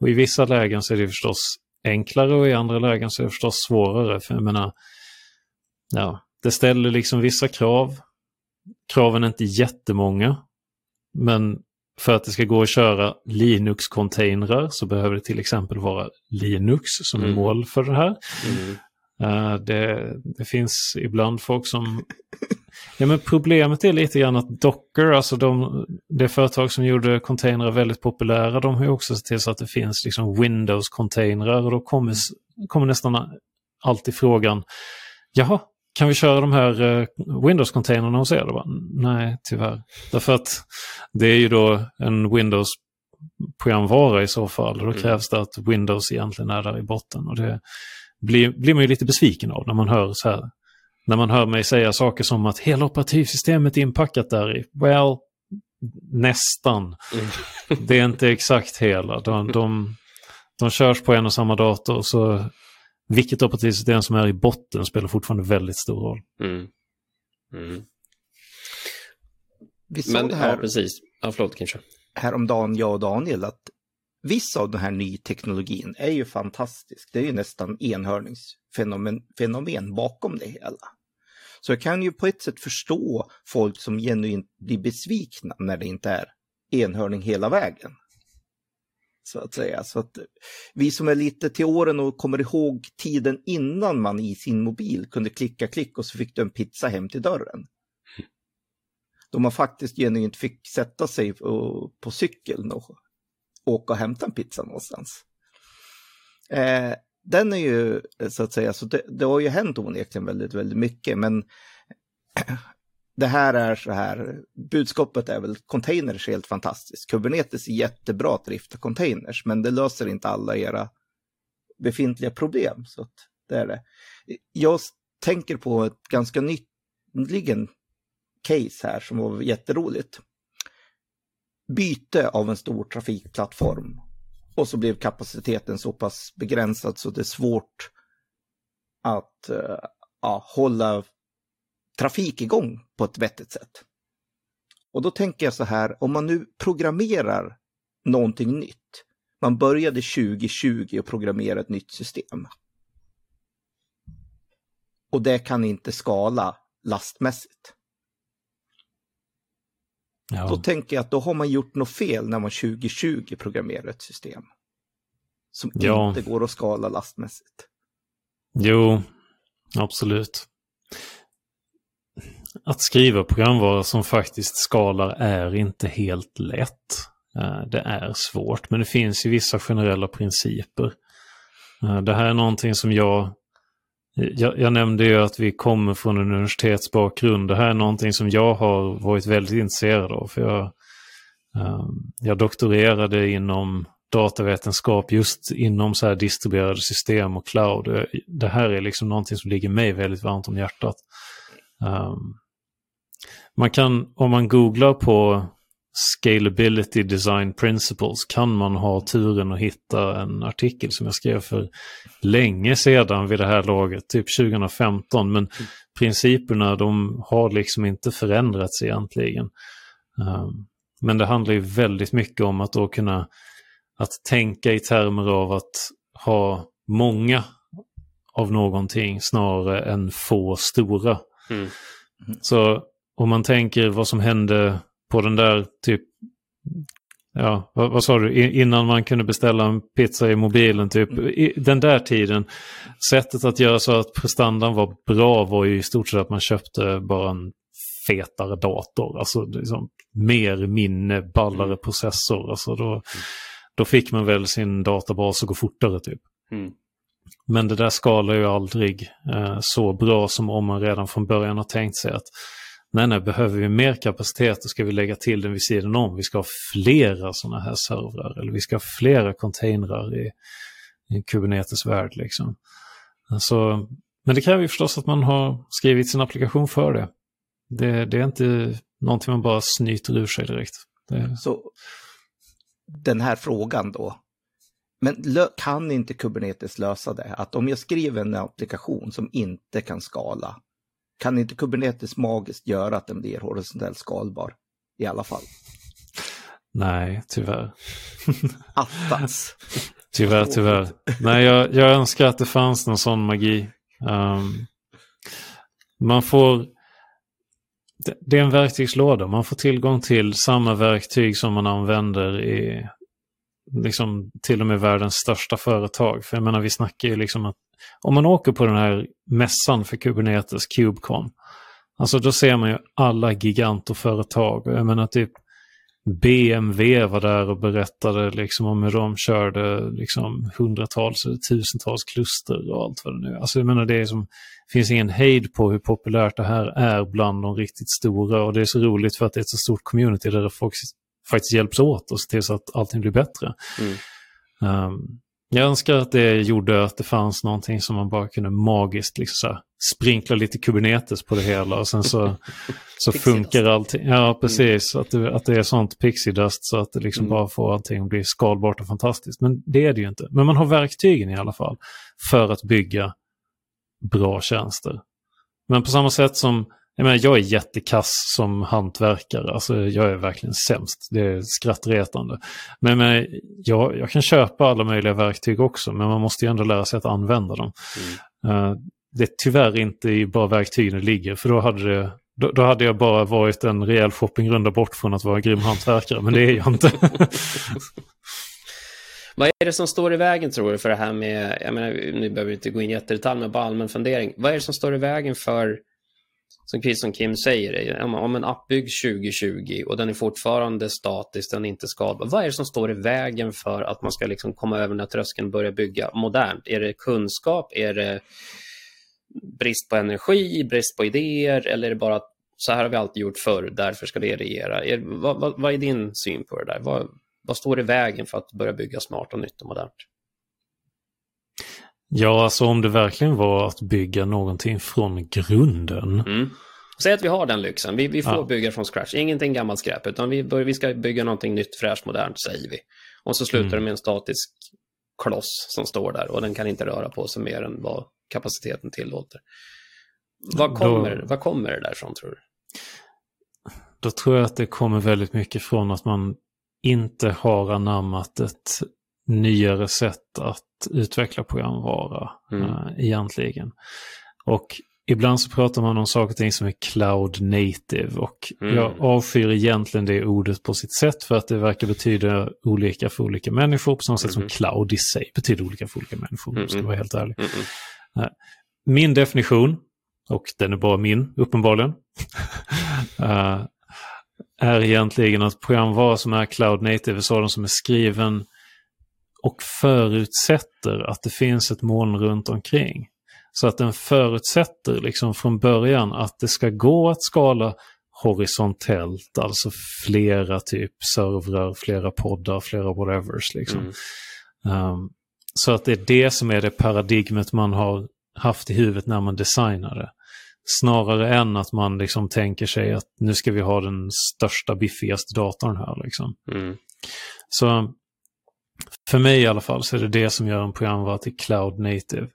Och i vissa lägen så är det förstås enklare och i andra lägen så är det förstås svårare. För jag menar, ja, det ställer liksom vissa krav. Kraven är inte jättemånga. Men för att det ska gå att köra Linux-containrar så behöver det till exempel vara Linux som är mm. mål för det här. Mm. Uh, det, det, finns ibland folk som... Ja, men problemet är lite grann att Docker, alltså de, det företag som gjorde containrar väldigt populära, de har ju också sett till så att det finns liksom Windows-containrar och då kommer, kommer nästan alltid frågan, jaha, kan vi köra de här uh, Windows-containrarna hos er? Nej, tyvärr. Därför att det är ju då en Windows-programvara i så fall. Och då mm. krävs det att Windows egentligen är där i botten. Och det blir, blir man ju lite besviken av när man hör så här. När man hör mig säga saker som att hela operativsystemet är inpackat där i. Well, nästan. Mm. det är inte exakt hela. De, de, de körs på en och samma dator. Så vilket operativsystem som är i botten spelar fortfarande väldigt stor roll. Mm. Mm. Vi sa Men, det här, ja, precis. Ja, förlåt, kanske. Häromdagen, jag och Daniel, att viss av den här ny teknologin är ju fantastisk. Det är ju nästan enhörningsfenomen fenomen bakom det hela. Så jag kan ju på ett sätt förstå folk som genuint blir besvikna när det inte är enhörning hela vägen. Så att säga. Så att vi som är lite till åren och kommer ihåg tiden innan man i sin mobil kunde klicka klick och så fick du en pizza hem till dörren. Då man faktiskt genuint fick sätta sig på, cykeln och åka och hämta en pizza någonstans. Eh, den är ju så att säga, så det, det har ju hänt onekligen väldigt, väldigt mycket, men det här är så här, budskapet är väl containers är helt fantastiskt. Kubernetes är jättebra att drifta containers, men det löser inte alla era befintliga problem. Så att det är det. Jag tänker på ett ganska nyligen case här som var jätteroligt. Byte av en stor trafikplattform. Och så blev kapaciteten så pass begränsad så det är svårt att uh, ja, hålla trafik igång på ett vettigt sätt. Och då tänker jag så här, om man nu programmerar någonting nytt. Man började 2020 och programmera ett nytt system. Och det kan inte skala lastmässigt. Ja. Då tänker jag att då har man gjort något fel när man 2020 programmerar ett system. Som ja. inte går att skala lastmässigt. Jo, absolut att skriva programvara som faktiskt skalar är inte helt lätt. Eh, det är svårt, men det finns ju vissa generella principer. Eh, det här är någonting som jag, jag, jag nämnde ju att vi kommer från en universitetsbakgrund. Det här är någonting som jag har varit väldigt intresserad av. För jag, eh, jag doktorerade inom datavetenskap just inom så här distribuerade system och cloud. Det här är liksom någonting som ligger mig väldigt varmt om hjärtat. Um, man kan, om man googlar på Scalability Design Principles kan man ha turen att hitta en artikel som jag skrev för länge sedan vid det här laget, typ 2015. Men principerna de har liksom inte förändrats egentligen. Um, men det handlar ju väldigt mycket om att då kunna att tänka i termer av att ha många av någonting snarare än få stora. Mm. Så om man tänker vad som hände på den där typ, ja vad, vad sa du, innan man kunde beställa en pizza i mobilen typ, mm. i den där tiden. Sättet att göra så att prestandan var bra var ju i stort sett att man köpte bara en fetare dator, alltså liksom mer minne, ballare mm. processor. Alltså då, då fick man väl sin databas att gå fortare typ. Mm. Men det där skalar ju aldrig eh, så bra som om man redan från början har tänkt sig att nej, nej, behöver vi mer kapacitet då ska vi lägga till den vid sidan om. Vi ska ha flera sådana här servrar eller vi ska ha flera containrar i, i Kubernetes-värld. Liksom. Alltså, men det kräver ju förstås att man har skrivit sin applikation för det. Det, det är inte någonting man bara snyter ur sig direkt. Det... Så den här frågan då, Men kan inte Kubernetes lösa det? Att om jag skriver en applikation som inte kan skala, kan inte Kubernetes magiskt göra att den blir horisontellt skalbar i alla fall? Nej, tyvärr. [laughs] Attas. tyvärr, tyvärr. Nej, jag, jag önskar att det fanns någon sån magi. Um, man får... Det, det är en verktygslåda. Man får tillgång till samma verktyg som man använder i liksom till och med världens största företag. För jag menar, vi snackar ju liksom att om man åker på den här mässan för Kubernetes, KubeCon, alltså då ser man ju alla gigantoföretag. Jag menar typ BMW var där och berättade liksom om hur de körde liksom hundratals eller tusentals kluster och allt vad det nu är. Alltså jag menar det är som, finns ingen hejd på hur populärt det här är bland de riktigt stora och det är så roligt för att det är ett så stort community där folk faktiskt hjälps åt och se till så att allting blir bättre. Mm. Um, jag önskar att det gjorde att det fanns någonting som man bara kunde magiskt liksom så sprinkla lite Kubernetes på det hela och sen så, [laughs] så funkar allting. Ja, mm. precis. Mm. Att, det, att det är sånt pixie dust så att det liksom mm. bara får allting att bli skalbart och fantastiskt. Men det är det ju inte. Men man har verktygen i alla fall för att bygga bra tjänster. Men på samma sätt som jag, menar, jag är jättekass som hantverkare, alltså jag är verkligen sämst. Det är skrattretande. Men, men jag, jag kan köpa alla möjliga verktyg också, men man måste ju ändå lära sig att använda dem. Mm. Uh, det är tyvärr inte i bara verktygen det ligger, för då hade, det, då, då, hade jag bara varit en rejäl shoppingrunda bort från att vara en grym hantverkare, men det är jag inte. [laughs] Vad är det som står i vägen tror du för det här med, jag menar, nu behöver vi inte gå in i jättedetalj, men bara allmän fundering. Vad är det som står i vägen för som precis som Kim säger, om en app byggs 2020 och den är fortfarande statisk, den är inte skadbar. Vad är det som står i vägen för att man ska liksom komma över den här tröskeln och börja bygga modernt? Är det kunskap? Är det brist på energi, brist på idéer eller är det bara att så här har vi alltid gjort förr, därför ska det regera? Är, vad, vad, vad, är din syn på det där? Vad, vad står i vägen för att börja bygga smart och nytt och modernt? Ja, alltså om det verkligen var att bygga någonting från grunden. Mm. Säg att vi har den lyxen. Vi, vi får ja. bygga från scratch. Ingenting gammalt skräp, utan vi, bör, vi ska bygga någonting nytt, fräscht, modernt, säger vi. Och så slutar mm. det med en statisk kloss som står där och den kan inte röra på sig mer än vad kapaciteten tillåter. Vad kommer, Då... vad kommer det därifrån, tror du? Då tror jag att det kommer väldigt mycket från att man inte har anammat ett nyare sätt att utveckla programvara mm. äh, egentligen. Och ibland så pratar man om saker och ting som är cloud native och mm. jag avskyr egentligen det ordet på sitt sätt för att det verkar betyda olika för olika människor på samma sätt mm. som cloud i sig betyder olika för olika människor, om jag ska vara helt ärlig. Äh, min definition, och den är bara min uppenbarligen, äh, [laughs] är egentligen att programvara som är cloud native är sådan som är skriven och förutsätter att det finns ett moln runt omkring. Så att den förutsätter liksom från början att det ska gå att skala horisontellt, alltså flera typ servrar, flera poddar, flera whatevers. Liksom. Mm. Um, så att det är det som är det paradigmet man har haft i huvudet när man designar det. Snarare än att man liksom tänker sig att nu ska vi ha den största, biffigaste datorn här. Liksom. Mm. Så för mig i alla fall så är det det som gör en programvara till cloud native.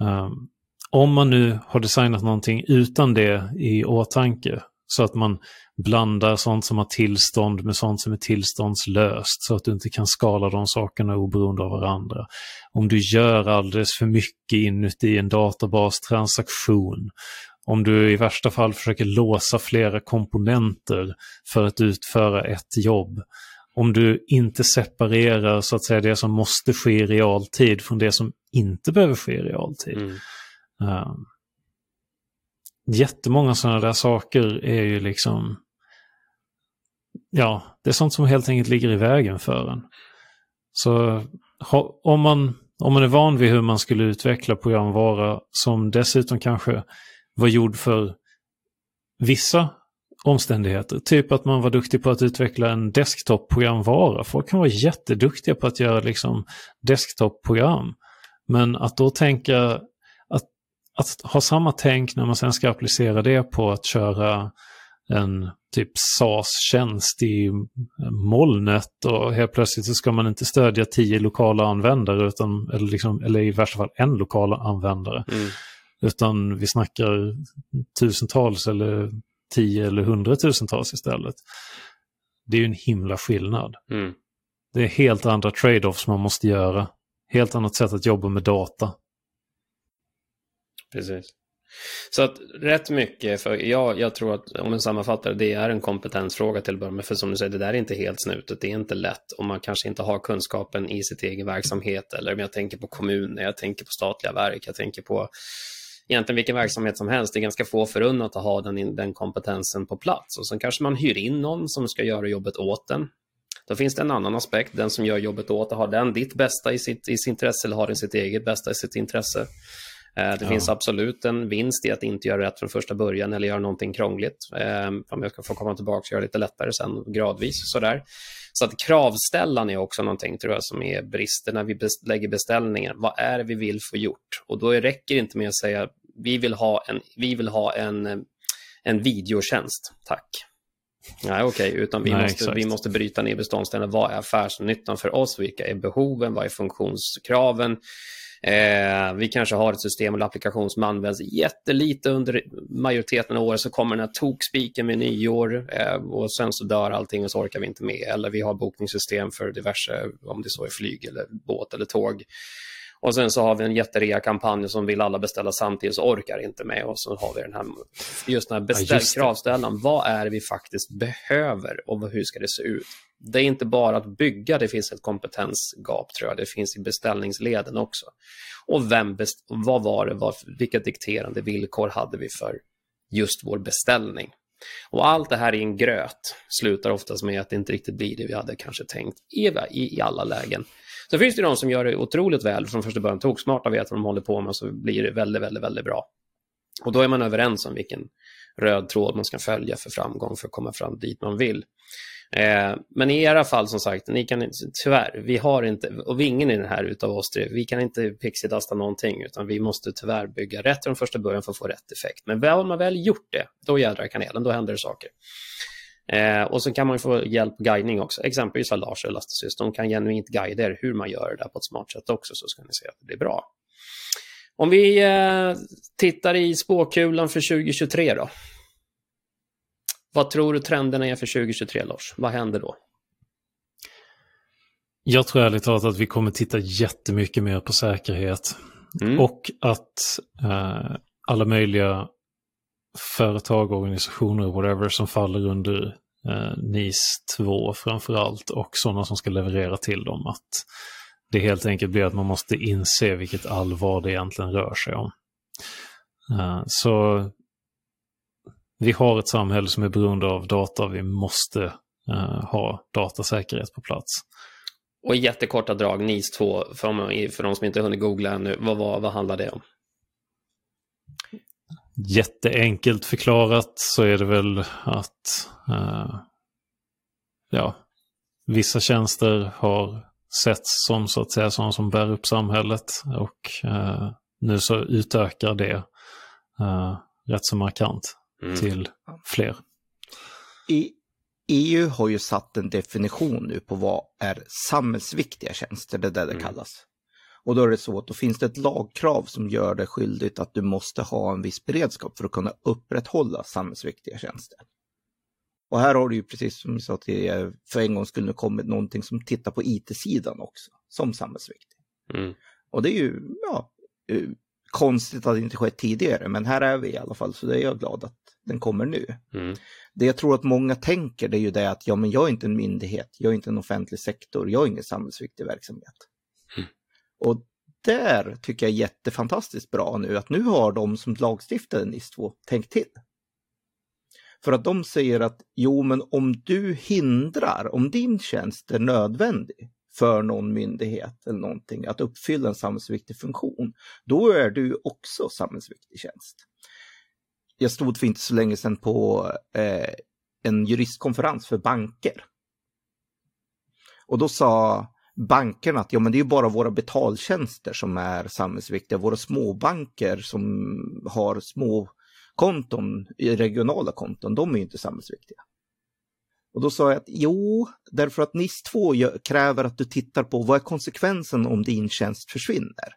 Um, om man nu har designat någonting utan det i åtanke, så att man blandar sånt som har tillstånd med sånt som är tillståndslöst, så att du inte kan skala de sakerna oberoende av varandra. Om du gör alldeles för mycket inuti en databastransaktion, om du i värsta fall försöker låsa flera komponenter för att utföra ett jobb, om du inte separerar så att säga det som måste ske i realtid från det som inte behöver ske i realtid. Mm. Uh, jättemånga sådana där saker är ju liksom, ja, det är sånt som helt enkelt ligger i vägen för en. Så ha, om, man, om man är van vid hur man skulle utveckla programvara som dessutom kanske var gjord för vissa omständigheter. Typ att man var duktig på att utveckla en desktop-programvara. Folk kan vara jätteduktiga på att göra liksom desktop-program. Men att då tänka att, att ha samma tänk när man sen ska applicera det på att köra en typ SAS-tjänst i molnet och helt plötsligt så ska man inte stödja tio lokala användare utan, eller, liksom, eller i värsta fall en lokal användare. Mm. Utan vi snackar tusentals eller tio eller hundratusentals istället. Det är ju en himla skillnad. Mm. Det är helt andra trade-offs man måste göra. Helt annat sätt att jobba med data. Precis. Så att rätt mycket, för jag, jag tror att om man sammanfattar det, är en kompetensfråga till att börja med. För som du säger, det där är inte helt snutet, det är inte lätt. Och man kanske inte har kunskapen i sitt egen verksamhet. Eller om jag tänker på kommuner, jag tänker på statliga verk, jag tänker på egentligen vilken verksamhet som helst. Det är ganska få förunnat att ha den, den kompetensen på plats. Och sen kanske man hyr in någon som ska göra jobbet åt den. Då finns det en annan aspekt. Den som gör jobbet åt har den ditt bästa i sitt, i sitt intresse eller har den sitt eget bästa i sitt intresse? Eh, det ja. finns absolut en vinst i att inte göra rätt från första början eller göra någonting krångligt. Eh, om jag ska få komma tillbaka och göra lite lättare sen gradvis. Sådär. Så att kravställan är också någonting tror jag som är brister när vi lägger beställningen. Vad är det vi vill få gjort? Och då räcker det inte med att säga vi vill ha en, vi vill ha en, en videotjänst, tack. Nej, okej, okay. utan vi, Nej, måste, vi måste bryta ner beståndsdelarna. Vad är affärsnyttan för oss? Vilka är behoven? Vad är funktionskraven? Eh, vi kanske har ett system eller applikation som används jättelite under majoriteten av året, så kommer den här tokspiken med nyår eh, och sen så dör allting och så orkar vi inte med. Eller vi har bokningssystem för diverse, om det så är flyg eller båt eller tåg. Och sen så har vi en jätterea-kampanj som vill alla beställa samtidigt så orkar inte med. Och så har vi den här, just den här beställ, ja, kravställan. Vad är det vi faktiskt behöver och hur ska det se ut? Det är inte bara att bygga, det finns ett kompetensgap tror jag. Det finns i beställningsleden också. Och vem best, vad var det, vad, vilka dikterande villkor hade vi för just vår beställning? Och allt det här i en gröt slutar oftast med att det inte riktigt blir det vi hade kanske tänkt i, i, i alla lägen. Så finns det de som gör det otroligt väl från första början, toksmarta, vet vad de håller på med, så blir det väldigt, väldigt, väldigt bra. Och då är man överens om vilken röd tråd man ska följa för framgång för att komma fram dit man vill. Eh, men i era fall, som sagt, ni kan tyvärr, vi har inte, och vi ingen i den här utav oss tre, vi kan inte pixidasta någonting, utan vi måste tyvärr bygga rätt från första början för att få rätt effekt. Men väl man väl gjort det, då jädrar kanelen, då händer det saker. Eh, och så kan man få hjälp och guidning också. Exempelvis av Lars och Elastisys. De kan genuint guida er hur man gör det där på ett smart sätt också, så ska ni se att det blir bra. Om vi eh, tittar i spåkulan för 2023 då. Vad tror du trenderna är för 2023, Lars? Vad händer då? Jag tror ärligt talat att vi kommer titta jättemycket mer på säkerhet. Mm. Och att eh, alla möjliga företag, organisationer, whatever, som faller under eh, NIS 2 framför allt och sådana som ska leverera till dem. Att det helt enkelt blir att man måste inse vilket allvar det egentligen rör sig om. Uh, så vi har ett samhälle som är beroende av data. Vi måste uh, ha datasäkerhet på plats. Och i jättekorta drag, NIS 2, för, för de som inte hunnit googla ännu, vad, vad, vad handlar det om? jätteenkelt förklarat så är det väl att uh, ja, vissa tjänster har setts som så att säga sådana som bär upp samhället och uh, nu så utökar det uh, rätt så markant mm. till fler. I EU har ju satt en definition nu på vad är samhällsviktiga tjänster, det är det det mm. kallas. Och då är det så att då finns det ett lagkrav som gör det skyldigt att du måste ha en viss beredskap för att kunna upprätthålla samhällsviktiga tjänster. Och här har du ju precis som vi sa tidigare, för en gång skulle kommit någonting som tittar på IT-sidan också, som samhällsviktig. Mm. Och det är ju, ja, eh, konstigt att det inte skett tidigare, men här är vi i alla fall, så det är jag glad att den kommer nu. Mm. Det jag tror att många tänker det är ju det att ja, men jag är inte en myndighet, jag är inte en offentlig sektor, jag är ingen samhällsviktig verksamhet. Mm. Och där tycker jag är jättefantastiskt bra nu att nu har de som lagstiftade NIS2 tänkt till. För att de säger att jo, men om du hindrar, om din tjänst är nödvändig för någon myndighet eller någonting att uppfylla en samhällsviktig funktion, då är du också samhällsviktig tjänst. Jag stod för inte så länge sedan på eh, en juristkonferens för banker. Och då sa bankerna att ja, men det är bara våra betaltjänster som är samhällsviktiga. Våra småbanker som har små konton, regionala konton, de är ju inte samhällsviktiga. Och då sa jag att jo, därför att NIS 2 kräver att du tittar på vad är konsekvensen om din tjänst försvinner?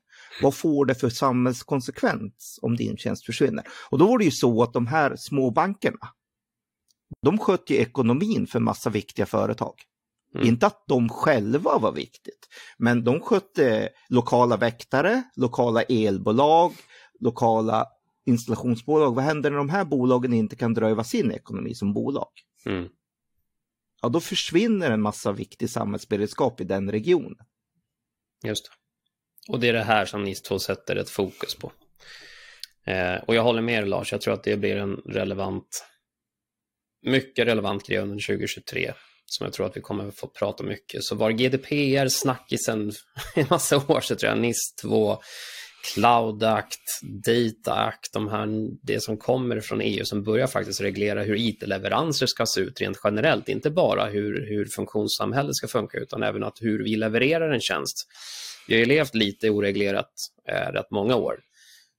Vad får det för samhällskonsekvens om din tjänst försvinner? Och då var det ju så att de här små bankerna, de skötte ju ekonomin för massa viktiga företag. Mm. Inte att de själva var viktigt, men de skötte lokala väktare, lokala elbolag, lokala installationsbolag. Vad händer när de här bolagen inte kan driva sin ekonomi som bolag? Mm. Ja, då försvinner en massa viktig samhällsberedskap i den regionen. Just det. Och det är det här som NIS 2 sätter ett fokus på. Eh, och jag håller med er Lars, jag tror att det blir en relevant, mycket relevant grej under 2023 som jag tror att vi kommer få prata mycket. Så var GDPR snackisen [laughs] en massa år så tror jag, NIS 2, Cloud Act, Data Act, de här, det som kommer från EU som börjar faktiskt reglera hur IT-leveranser ska se ut rent generellt, inte bara hur, hur funktionssamhället ska funka utan även att hur vi levererar en tjänst. Vi har ju levt lite oreglerat eh, rätt många år.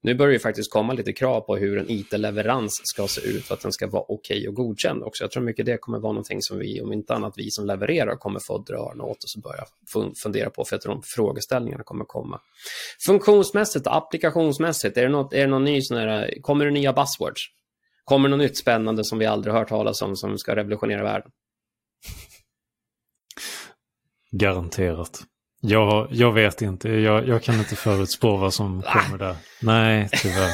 Nu börjar det faktiskt komma lite krav på hur en IT-leverans ska se ut för att den ska vara okej okay och godkänd också. Jag tror mycket det kommer vara någonting som vi, om inte annat vi som levererar, kommer få dra öronen åt oss och börja fundera på, för jag tror de frågeställningarna kommer komma. Funktionsmässigt, applikationsmässigt, är det, något, är det någon ny sån här, kommer det nya buzzwords? Kommer det något nytt spännande som vi aldrig hört talas om som ska revolutionera världen? Garanterat. Jag, jag vet inte. Jag, jag kan inte förutspå vad som kommer där. Nej, tyvärr.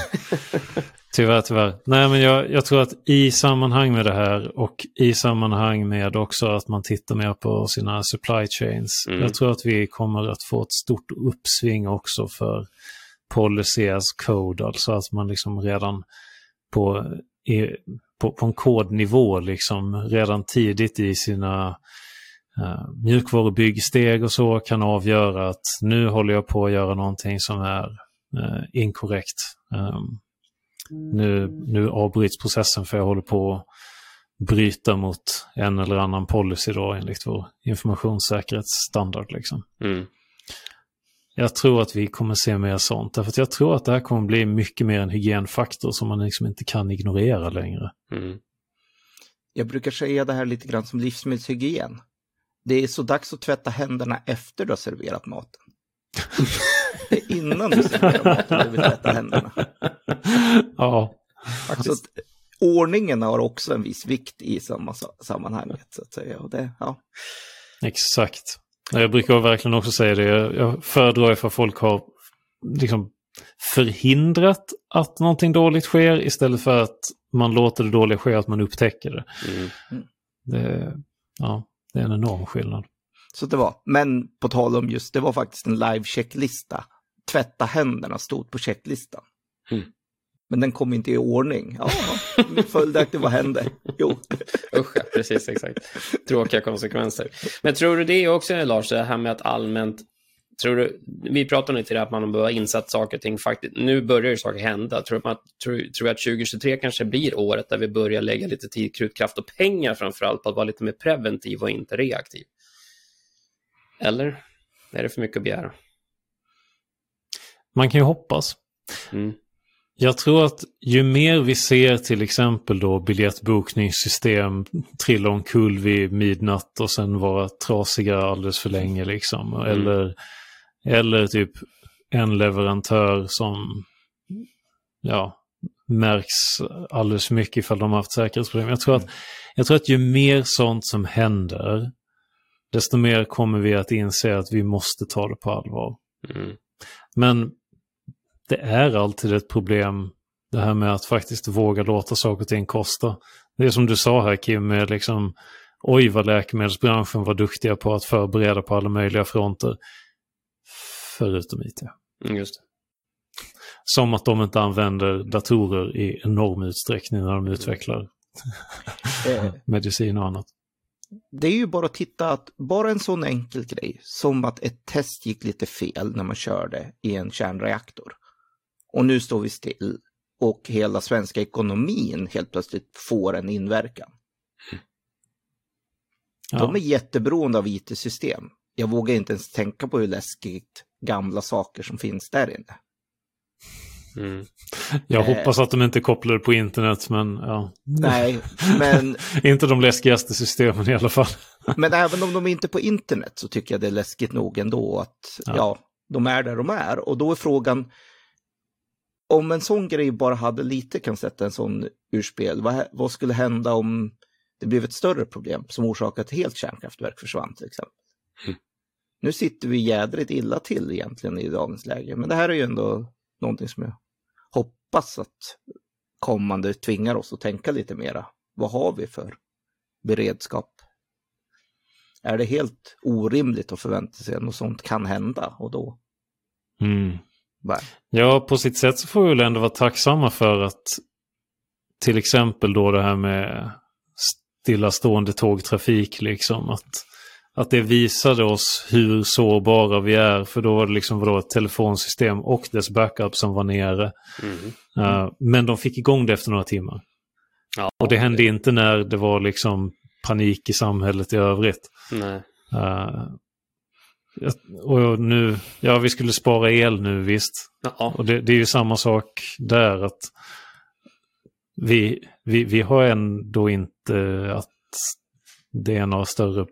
Tyvärr, tyvärr. Nej, men jag, jag, tror att i sammanhang med det här och i sammanhang med också att man tittar mer på sina supply chains. Mm. Jag tror att vi kommer att få ett stort uppsving också för policy as code, alltså att man liksom redan på, på, på en kodnivå liksom redan tidigt i sina uh, mjukvarubyggsteg och så kan avgöra att nu håller jag på att göra någonting som är uh, inkorrekt. Um, nu, nu avbryts processen för jag håller på att bryta mot en eller annan policy då enligt vår informationssäkerhetsstandard. Liksom. Mm. Jag tror att vi kommer se mer sånt, därför att jag tror att det här kommer bli mycket mer en hygienfaktor som man liksom inte kan ignorera längre. Mm. Jag brukar säga det här lite grann som livsmedelshygien det är så dags att tvätta händerna efter du har serverat maten. det är innan du serverar maten du vill tvätta händerna. Ja, faktiskt. Så ordningen har också en viss vikt i samma sammanhanget. Så att säga. Och det, ja. Exakt. Jag brukar verkligen också säga det. Jag föredrar för att folk har liksom förhindrat att någonting dåligt sker istället för att man låter det dåliga ske, att man upptäcker det. Mm. det ja. Det är en enorm skillnad. Så det var, men på tal om just, det var faktiskt en live-checklista. Tvätta händerna stod på checklistan. Mm. Men den kom inte i ordning. Ja, följdaktigt, vad hände? Jo. Usch, precis, exakt. Tråkiga konsekvenser. Men tror du det också, Lars, det här med att allmänt Tror du, vi pratar lite om att man har insett saker och ting. Faktiskt, nu börjar ju saker hända. Tror du, tror, tror att 2023 kanske blir året där vi börjar lägga lite tid, krut, kraft och pengar framför allt på att vara lite mer preventiv och inte reaktiv? Eller är det för mycket att begära? Man kan ju hoppas. Mm. Jag tror att ju mer vi ser till exempel då biljettbokningssystem trilla omkull vid midnatt och sen vara trasiga alldeles för länge liksom. Mm. Eller eller typ en leverantör som ja, märks alldeles för mycket ifall de har haft säkerhetsproblem. Jag tror, att, jag tror att ju mer sånt som händer, desto mer kommer vi att inse att vi måste ta det på allvar. Mm. Men det är alltid ett problem det här med att faktiskt våga låta saker och ting kosta. Det är som du sa här Kim, med liksom oj vad läkemedelsbranschen var duktiga på att förbereda på alla möjliga fronter. Förutom IT. Mm, just det. Som att de inte använder datorer i enorm utsträckning när de utvecklar [laughs] medicin och annat. Det är ju bara att titta att bara en sån enkel grej som att ett test gick lite fel när man körde i en kärnreaktor. Och nu står vi still och hela svenska ekonomin helt plötsligt får en inverkan. Ja. De är jätteberoende av IT-system. Jag vågar inte ens tänka på hur läskigt gamla saker som finns där inne. Mm. Jag Eh. hoppas att de inte kopplar på internet, men ja. Nej, men, [laughs] Inte de läskigaste systemen i alla fall. [laughs] men även om de är inte är på internet så tycker jag det är läskigt nog ändå att Ja. ja. de är där de är. Och då är frågan, om en sån grej bara hade lite kan sätta en sån ur spel, vad, vad skulle hända om det blev ett större problem som orsakade ett helt kärnkraftverk försvann till exempel? Mm. Nu sitter vi jädrigt illa till egentligen i dagens läge, men det här är ju ändå någonting som jag hoppas att kommande tvingar oss att tänka lite mera. Vad har vi för beredskap? Är det helt orimligt att förvänta sig att något sånt kan hända och då Mm. Ja, på sitt sätt så får vi väl ändå vara tacksamma för att till exempel då det här med stillastående tågtrafik, liksom att, att det visade oss hur sårbara vi är, för då var det liksom vadå, ett telefonsystem och dess backup som var nere. Mm. Uh, men de fick igång det efter några timmar. Ja, Och det hände inte när det var liksom panik i samhället i övrigt. Uh, och nu, ja vi skulle spara el nu visst. Ja. Och det, det är ju samma sak där att vi, vi, vi har ändå inte att det är några större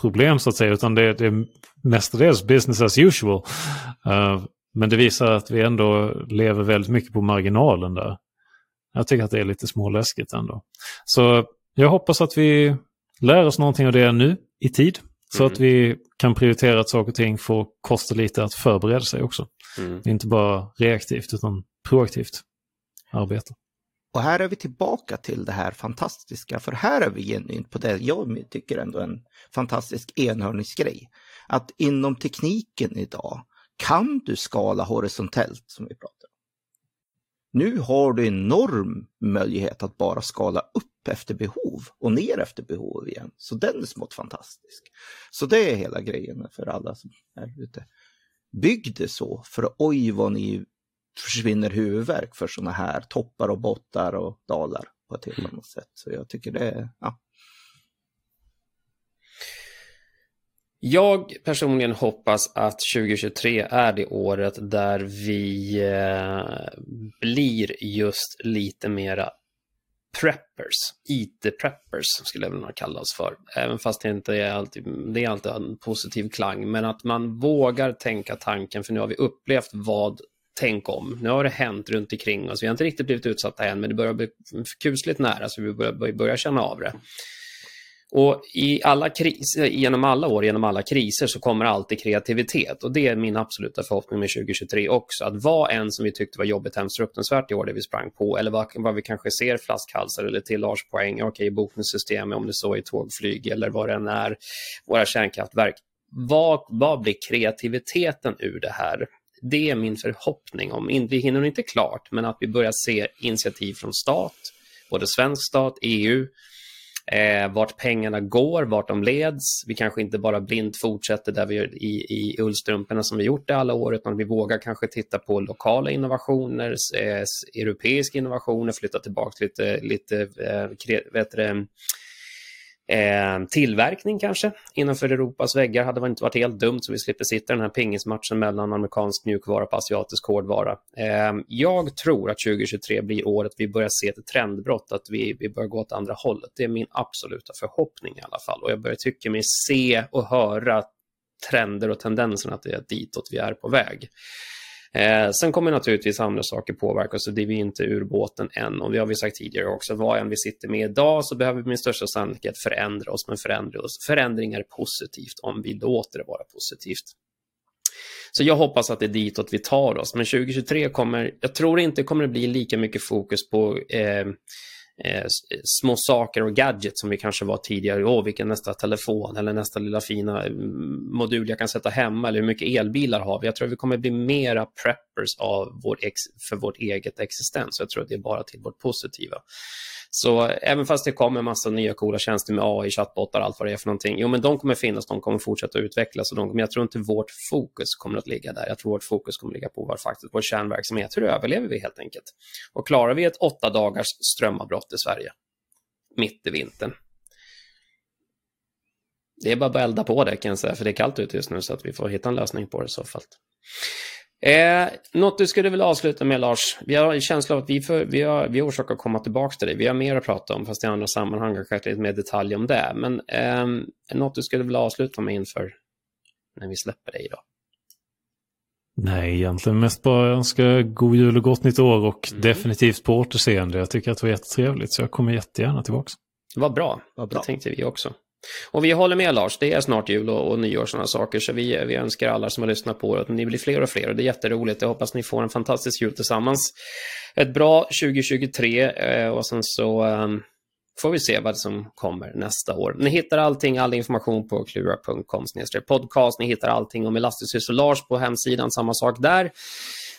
problem så att säga, utan det, det är mestadels business as usual. Uh, men det visar att vi ändå lever väldigt mycket på marginalen där. Jag tycker att det är lite småläskigt ändå. Så jag hoppas att vi lär oss någonting av det nu i tid. Så Mm. att vi kan prioritera att saker och ting får kosta lite att förbereda sig också. Mm. Inte bara reaktivt utan proaktivt arbete. Och här är vi tillbaka till det här fantastiska, för här är vi genuint på det jag tycker ändå är en fantastisk enhörningsgrej. Att inom tekniken idag kan du skala horisontellt som vi pratar om. Nu har du enorm möjlighet att bara skala upp efter behov och ner efter behov igen. Så den är smått fantastisk. Så det är hela grejen för alla som är ute. Bygg det så, för oj vad ni försvinner huvudvärk för sådana här toppar och bottar och dalar på ett helt annat sätt. Så jag tycker det är, ja. Jag personligen hoppas att 2023 är det året där vi eh, blir just lite mera preppers, IT-preppers skulle jag vilja kalla oss för. Även fast det inte är alltid, det är alltid en positiv klang, men att man vågar tänka tanken, för nu har vi upplevt vad tänk om. Nu har det hänt runt omkring oss. Vi har inte riktigt blivit utsatta än, men det börjar bli kusligt nära, så vi börjar, börjar känna av det. Och i alla kriser, genom alla år, genom alla kriser så kommer alltid kreativitet. Och det är min absoluta förhoppning med 2023 också. Att vad än som vi tyckte var jobbigt, hemskt fruktansvärt i år, det vi sprang på, eller vad, vad vi kanske ser flaskhalsar eller tillagpoäng, okej, bokningssystem, om det så är tågflyg eller vad det än är, våra kärnkraftverk. Vad, vad blir kreativiteten ur det här? Det är min förhoppning. om Vi hinner inte klart, men att vi börjar se initiativ från stat, både svensk stat, EU, eh, vart pengarna går, vart de leds. Vi kanske inte bara blint fortsätter där vi gör i, i ullstrumporna som vi gjort det alla år, utan vi vågar kanske titta på lokala innovationer, eh, europeiska innovationer, flytta tillbaka lite, lite eh, kre, vet Eh, tillverkning kanske innanför Europas väggar hade inte varit helt dumt så vi slipper sitta i den här pingismatchen mellan amerikansk mjukvara på asiatisk hårdvara. Eh, jag tror att 2023 blir året vi börjar se ett trendbrott, att vi, vi börjar gå åt andra hållet. Det är min absoluta förhoppning i alla fall och jag börjar tycka mig se och höra trender och tendenser att det är ditåt vi är på väg. Eh, sen kommer naturligtvis andra saker påverka oss, så det är vi inte ur båten än. Och det har vi sagt tidigare också, vad än vi sitter med idag så behöver vi med största sannolikhet förändra oss, men förändra oss. förändring är positivt om vi låter det vara positivt. Så jag hoppas att det är ditåt vi tar oss, men 2023 kommer, jag tror inte kommer det bli lika mycket fokus på eh, Eh, eh, små saker och gadgets som vi kanske var tidigare. Åh, vilken nästa telefon eller nästa lilla fina mm, modul jag kan sätta hemma eller hur mycket elbilar har vi? Jag tror vi kommer bli mera preppers av vår ex för vårt eget existens. Jag tror att det är bara till vårt positiva. Så även fast det kommer en massa nya coola tjänster med AI, chattbottar, allt vad det är för någonting. Jo, men de kommer finnas, de kommer fortsätta utvecklas. Och de, men jag tror inte vårt fokus kommer att ligga där. Jag tror vårt fokus kommer att ligga på vår, faktiskt, vår kärnverksamhet. Hur överlever vi helt enkelt? Och klarar vi ett åtta dagars strömavbrott i Sverige? Mitt i vintern. Det är bara att elda på det kan jag säga, för det är kallt ute just nu så att vi får hitta en lösning på det i så fall. Eh, något du skulle vilja avsluta med, Lars? Vi har en känsla av att vi, för, vi, har, vi har orsak att komma tillbaka till dig. Vi har mer att prata om, fast i andra sammanhang, kanske lite mer detalj om det. Men eh, något du skulle vilja avsluta med inför när vi släpper dig idag? Nej, egentligen mest bara önska god jul och gott nytt år och mm. definitivt på återseende. Jag tycker att det var jättetrevligt så jag kommer jättegärna tillbaka. Vad bra. Vad bra. Det tänkte vi också. Och vi håller med Lars, det är snart jul och, och nyår och sådana saker, så vi, vi önskar alla som har lyssnat på att ni blir fler och fler och det är jätteroligt. Jag hoppas ni får en fantastisk jul tillsammans. Ett bra 2023 eh, och sen så ehm, får vi se vad som kommer nästa år. Ni hittar allting, all information på klura.com podcast. Ni hittar allting om Elasticus och Lars på hemsidan, samma sak där.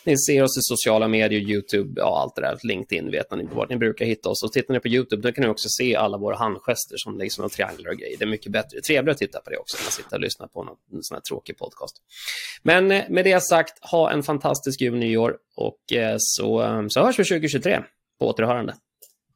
Ni ser oss i sociala medier, YouTube, ja allt det där, LinkedIn vet ni vart ni brukar hitta oss. Och tittar ni på YouTube, då kan ni också se alla våra handgester som liksom några trianglar och grejer. Det är mycket bättre, trevligare att titta på det också, än att sitta och lyssna på någon sån här tråkig podcast. Men eh, med det sagt, ha en fantastisk jul och nyår och eh, så, eh, så hörs vi 2023 på återhörande.